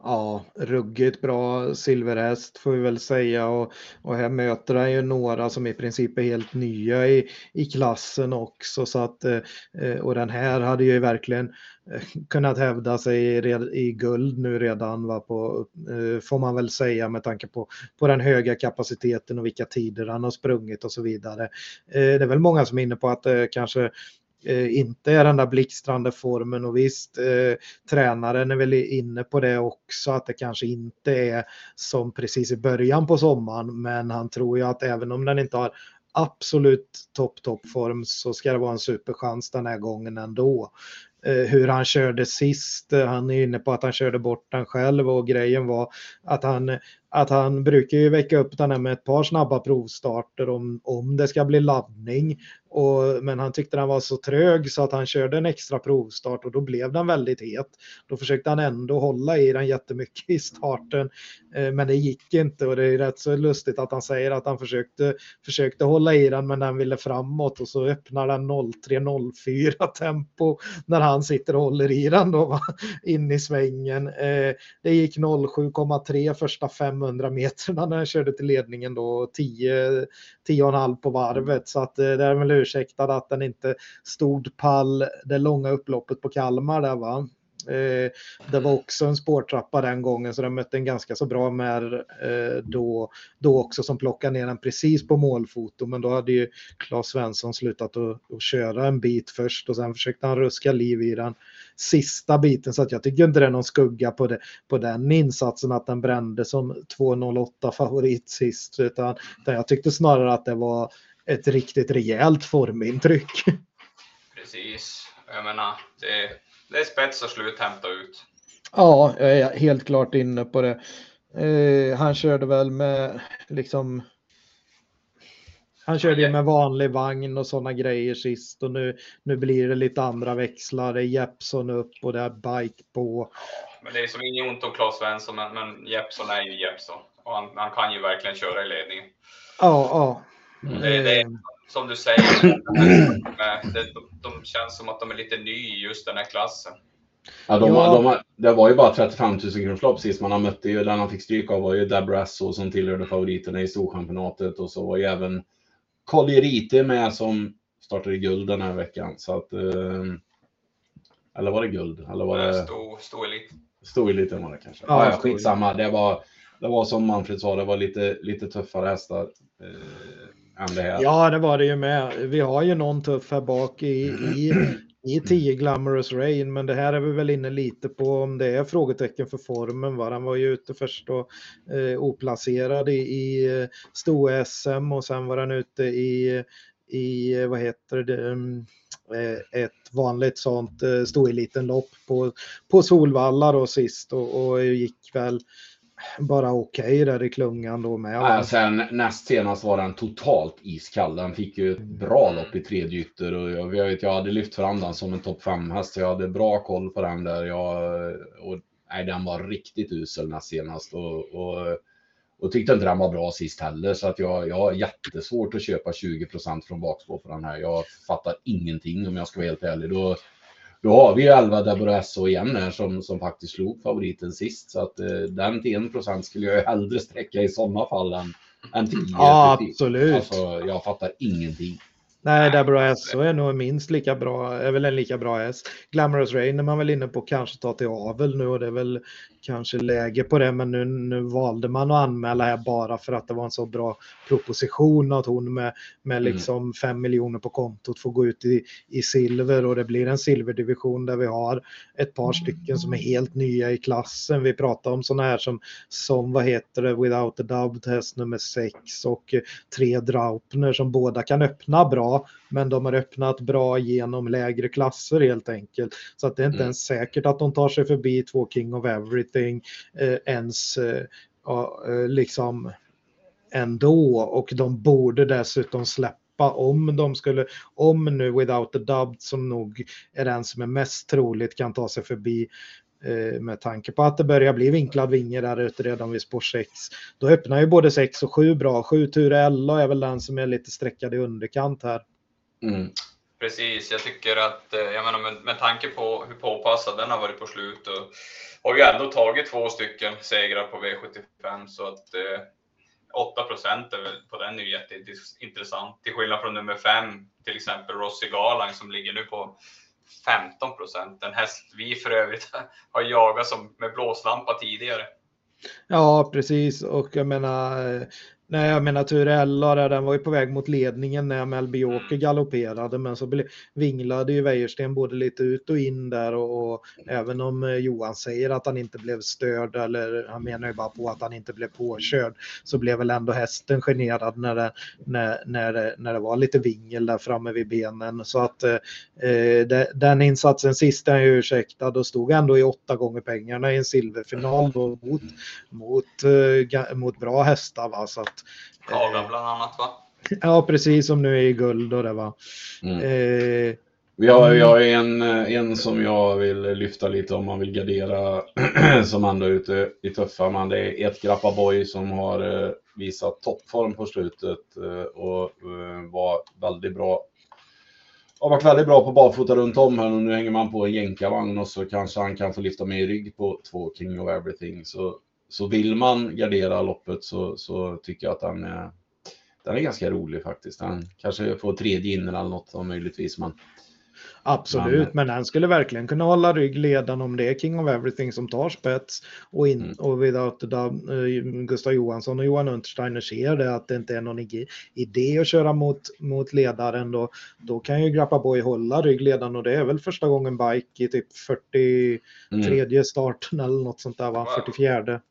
ja, ruggigt bra silverhäst får vi väl säga och, och här möter han ju några som i princip är helt nya i, i klassen också så att eh, och den här hade ju verkligen eh, kunnat hävda sig i, i guld nu redan va, på, eh, får man väl säga med tanke på, på den höga kapaciteten och vilka tider han har sprungit och så vidare. Det är väl många som är inne på att kanske Eh, inte är den där blixtrande formen och visst, eh, tränaren är väl inne på det också att det kanske inte är som precis i början på sommaren men han tror ju att även om den inte har absolut topp toppform så ska det vara en superchans den här gången ändå. Eh, hur han körde sist, eh, han är inne på att han körde bort den själv och grejen var att han att han brukar ju väcka upp den här med ett par snabba provstarter om, om det ska bli laddning. Och, men han tyckte den var så trög så att han körde en extra provstart och då blev den väldigt het. Då försökte han ändå hålla i den jättemycket i starten. Eh, men det gick inte och det är rätt så lustigt att han säger att han försökte, försökte hålla i den men den ville framåt och så öppnar den 03.04 tempo när han sitter och håller i den då in i svängen. Eh, det gick 07,3 första fem 500 meterna när han körde till ledningen då 10, 10,5 på varvet. Så att eh, det är väl ursäktad att den inte stod pall det långa upploppet på Kalmar där va. Eh, det var också en spårtrappa den gången så den mötte en ganska så bra med eh, då, då också som plockade ner den precis på målfoto men då hade ju Claes Svensson slutat att, att köra en bit först och sen försökte han ruska liv i den sista biten så att jag tycker inte det är någon skugga på, det, på den insatsen att den brände som 2.08 favorit sist utan, utan jag tyckte snarare att det var ett riktigt rejält formintryck. *laughs* Precis, jag menar det, det är spets och slut hämta ut. Ja, jag är helt klart inne på det. Eh, han körde väl med liksom han körde ju med vanlig vagn och sådana grejer sist och nu, nu blir det lite andra växlar. Det är Jeppson upp och det är bike på. Men det är som inget ont om Claes Svensson, men, men Jeppson är ju Jeppson och han, han kan ju verkligen köra i ledningen. Ja, ja. Mm. Det, det, är, som du säger, det, de, de känns som att de är lite ny i just den här klassen. Ja, de, ja. De, det var ju bara 35 000 kronors lopp sist man har mött. Det, den han fick stryk av var ju Debrasso som tillhörde favoriterna i Storchampionatet och så var ju även Collier med som startade guld den här veckan. Så att, eh, eller var det guld? Eller var det... Stod, stod elit. Stod eliten var det kanske. Ja, ja, skitsamma. Det var, det var som Manfred sa, det var lite, lite tuffare hästar. Eh, än det här. Ja, det var det ju med. Vi har ju någon tuff här bak i, i, i 10 Glamorous Rain, men det här är vi väl inne lite på om det är frågetecken för formen. Va? Han var ju ute först och eh, oplacerad i, i eh, sto-SM och sen var han ute i, i vad heter det, mm, eh, ett vanligt sånt eh, stoelitenlopp på, på Solvalla då sist och, och gick väl bara okej okay där i klungan då med. Ja, sen näst senast var den totalt iskall. Den fick ju ett bra lopp i tredje ytter och jag, vet, jag hade lyft fram den som en topp 5 häst. Jag hade bra koll på den där. Jag, och, nej, den var riktigt usel näst senast och, och, och tyckte inte den var bra sist heller så att jag, jag har jättesvårt att köpa 20% från bakspår för den här. Jag fattar ingenting om jag ska vara helt ärlig. Då, då har vi ju 11 Deborah SO igen här som, som faktiskt slog favoriten sist. Så att eh, den till 1 skulle jag hellre sträcka i sådana fall än, än 10. Ja, absolut. Alltså, jag fattar ingenting. Nej, Deborah SO är nog minst lika bra, är väl en lika bra häst. Glamorous Rain är man väl inne på kanske ta till avel nu och det är väl kanske läge på det, men nu, nu valde man att anmäla här bara för att det var en så bra proposition att hon med, med mm. liksom 5 miljoner på kontot får gå ut i, i silver och det blir en silverdivision där vi har ett par stycken som är helt nya i klassen. Vi pratar om sådana här som, som vad heter det, Without a Dubbed häst nummer 6 och tre Draupner som båda kan öppna bra men de har öppnat bra genom lägre klasser helt enkelt. Så att det är inte mm. ens säkert att de tar sig förbi två King of Everything eh, ens eh, eh, liksom ändå och de borde dessutom släppa om de skulle, om nu Without a Dubbed som nog är den som är mest troligt kan ta sig förbi eh, med tanke på att det börjar bli vinklad vinge där ute redan vid spår 6. Då öppnar ju både 6 och 7 bra. 7 tur 11 är väl den som är lite streckad i underkant här. Mm. Precis, jag tycker att, eh, jag menar med, med tanke på hur påpassad den har varit på slut och har ju ändå tagit två stycken segrar på V75 så att eh, 8 procent på den är ju jätteintressant. Till skillnad från nummer 5, till exempel Rossi Garlang som ligger nu på 15 procent. En häst vi för övrigt *laughs* har jagat som med blåslampa tidigare. Ja, precis. Och jag menar, Nej, jag menar Turella där, den var ju på väg mot ledningen när Melby Åker mm. galopperade, men så vinglade ju Wäjersten både lite ut och in där och, och, även om eh, Johan säger att han inte blev störd, eller han menar ju bara på att han inte blev påkörd, så blev väl ändå hästen generad när det, när, när det, när det var lite vingel där framme vid benen. Så att eh, eh det, den insatsen sist är jag ursäktad och stod ändå i åtta gånger pengarna i en silverfinal då mot, mot, eh, mot bra hästar. Va? Så att, Kaga eh, bland annat va? Ja, precis som nu är i guld och det var. Mm. Eh, vi har, jag har en, en som jag vill lyfta lite om man vill gardera *clears throat* som ändå är ute i tuffa. Man, det är ett Grappa Boy som har eh, visat toppform på slutet eh, och var väldigt bra. Har varit väldigt bra på barfota runt om här och nu hänger man på en jänkarvagn och så kanske han kan få lyfta med i rygg på två King of Everything. Så så vill man gardera loppet så, så tycker jag att den är, den är ganska rolig faktiskt. Den kanske får tredje in eller något om möjligtvis. Men, Absolut, men, den skulle verkligen kunna hålla ryggledan om det är King of Everything som tar spets och, in, mm. och without the, uh, Gustav Johansson och Johan Untersteiner ser det att det inte är någon idé att köra mot, mot ledaren då, då kan ju Grappa Boy hålla ryggledan och det är väl första gången bike i typ 43 mm. starten eller något sånt där va, 44.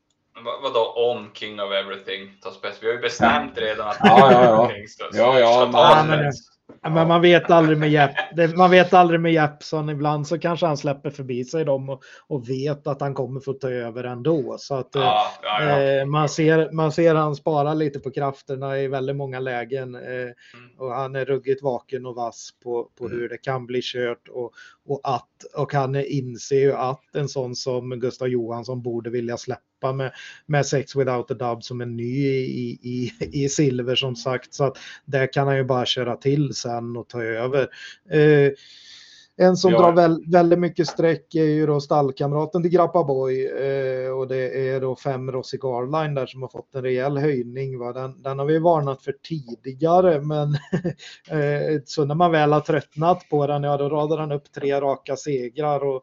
Vadå om King of Everything tar spets? Vi har ju bestämt redan att ja, ja, ja. King ska, ja, ja, ta spets. Men man vet aldrig med Jepp. Man vet aldrig med Jeppson. Ibland så kanske han släpper förbi sig dem och, och vet att han kommer få ta över ändå. Så att ja, ja, ja. Eh, man, ser, man ser han spara lite på krafterna i väldigt många lägen. Eh, mm. Och han är ruggigt vaken och vass på, på mm. hur det kan bli kört. Och, och, att, och han inser ju att en sån som Gustav Johansson borde vilja släppa med, med Sex Without a Dub som är ny i, i, i silver som sagt. Så att där kan han ju bara köra till sen och ta över. Eh, en som ja. drar väl, väldigt mycket streck är ju då stallkamraten till Grappa Boy eh, och det är då fem Rossi Garline där som har fått en rejäl höjning. Va? Den, den har vi varnat för tidigare men *laughs* eh, så när man väl har tröttnat på den, ja då radar han upp tre raka segrar och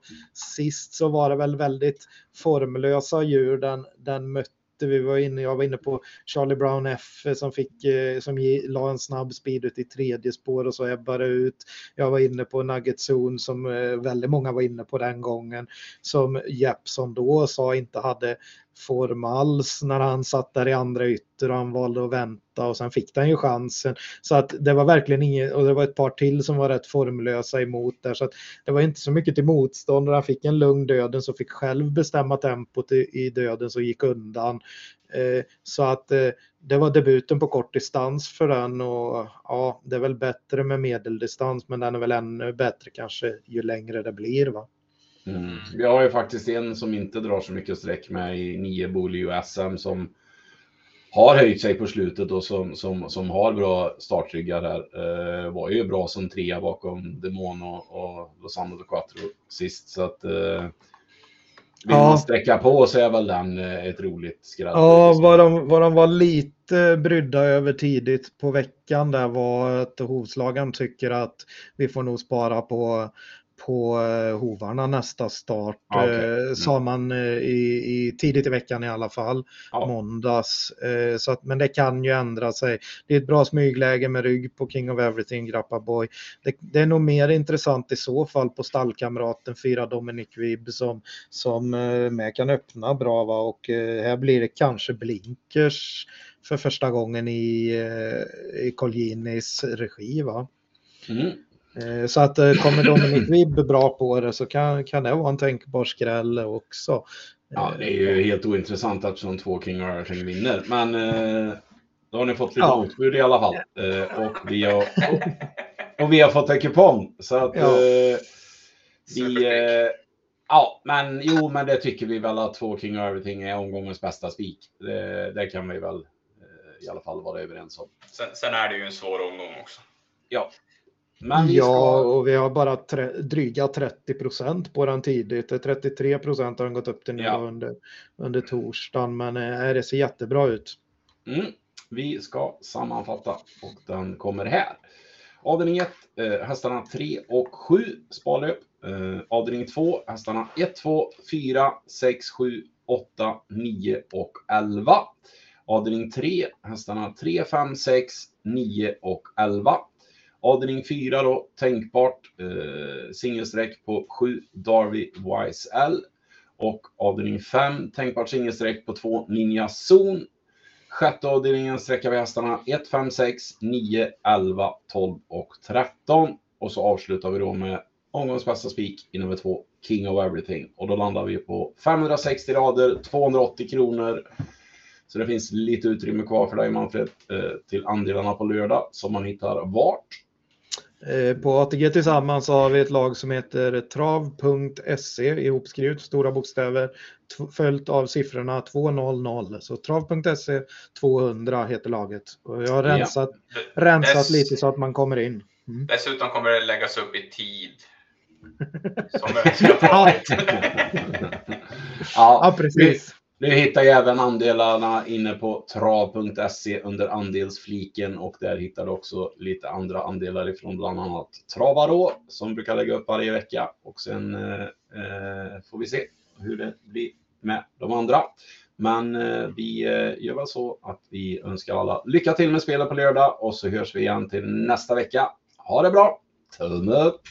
sist så var det väl väldigt formlösa djur den, den mötte vi var inne, jag var inne på Charlie Brown F som fick, eh, som la en snabb speed ut i tredje spår och så ebbade ut. Jag var inne på Nugget Zone som eh, väldigt många var inne på den gången som Jeppson då sa inte hade form alls när han satt där i andra ytter och han valde att vänta och sen fick han ju chansen. Så att det var verkligen inget, och det var ett par till som var rätt formlösa emot där så att det var inte så mycket till motstånd och han fick en lugn döden så fick själv bestämma tempot i, i döden så gick undan. Eh, så att eh, det var debuten på kort distans för den och ja, det är väl bättre med medeldistans men den är väl ännu bättre kanske ju längre det blir va. Mm. Vi har ju faktiskt en som inte drar så mycket streck med i 9 Bolio SM som har höjt sig på slutet och som, som, som har bra startryggar här. Eh, var ju bra som trea bakom Demon och, och Lozano de Quattro sist. Så att, eh, vill ja. man sträcka på så är väl den eh, ett roligt skratt. Ja, vad de, vad de var lite brydda över tidigt på veckan där var att hovslagaren tycker att vi får nog spara på på eh, hovarna nästa start, ah, okay. Eh, mm. sa man eh, i, i, tidigt i veckan i alla fall, ah. måndags. Så att, men det kan ju ändra sig. Det är ett bra smygläge med rygg på King of Everything, Grappa Boy. Det, det är nog mer intressant i så fall på stallkamraten fyra Dominic Vibb som, som med kan öppna bra va? och här blir det kanske blinkers för första gången i, i Colginis regi. Va? Mm. Eh, så att eh, kommer Dominic Vibb bra på det så kan, kan det vara en tänkbar skräll också. Ja, det är ju helt ointressant eftersom två King Arthur vinner. Men eh, då har ni fått lite ja. utbud i alla fall. och, vi har, och, och, vi har fått en kupong. Så att ja. vi... ja, men jo, men det tycker vi väl att två King Everything är omgångens bästa spik. Det, det, kan vi väl i alla fall vara överens om. Sen, sen är det ju en svår omgång också. Ja, Men ska... Ja, och vi har bara tre, dryga 30 procent på den tidigt. 33 procent har den gått upp till nu ja. under, under torsdagen. Men äh, det ser jättebra ut. Mm. Vi ska sammanfatta och den kommer här. Avdelning 1, eh, hästarna 3 och 7 sparlöp. Eh, avdelning 2, hästarna 1, 2, 4, 6, 7, 8, 9 och 11. Avdelning 3, hästarna 3, 5, 6, 9 och 11. Avdelning 4 då, tänkbart eh, singelsträck på 7 Darby Wise L. Och avdelning 5, tänkbart singelsträck på 2 Ninja Zon. Sjätte avdelningen sträcker vi hästarna 1, 5, 6, 9, 11, 12 och 13. Och så avslutar vi då med omgångens bästa spik i nummer 2, King of Everything. Och då landar vi på 560 rader, 280 kronor. Så det finns lite utrymme kvar för dig Manfred eh, till andelarna på lördag som man hittar vart. Eh, på ATG Tillsammans har vi ett lag som heter trav.se ihopskrivet, stora bokstäver, följt av siffrorna 200. Så trav.se 200 heter laget. Och jag har rensat, ja. rensat Dess, lite så att man kommer in. Mm. Dessutom kommer det läggas upp i tid. *laughs* Som önskat ja. ja, precis. Du hittar ju även andelarna inne på trav.se under andelsfliken och där hittar du också lite andra andelar ifrån bland annat Travarå som brukar lägga upp varje vecka och sen eh, eh, får vi se hur det blir med de andra. Men eh, vi eh, gör väl så att vi önskar alla lycka till med spelet på lördag och så hörs vi igen till nästa vecka. Ha det bra! Tumme upp!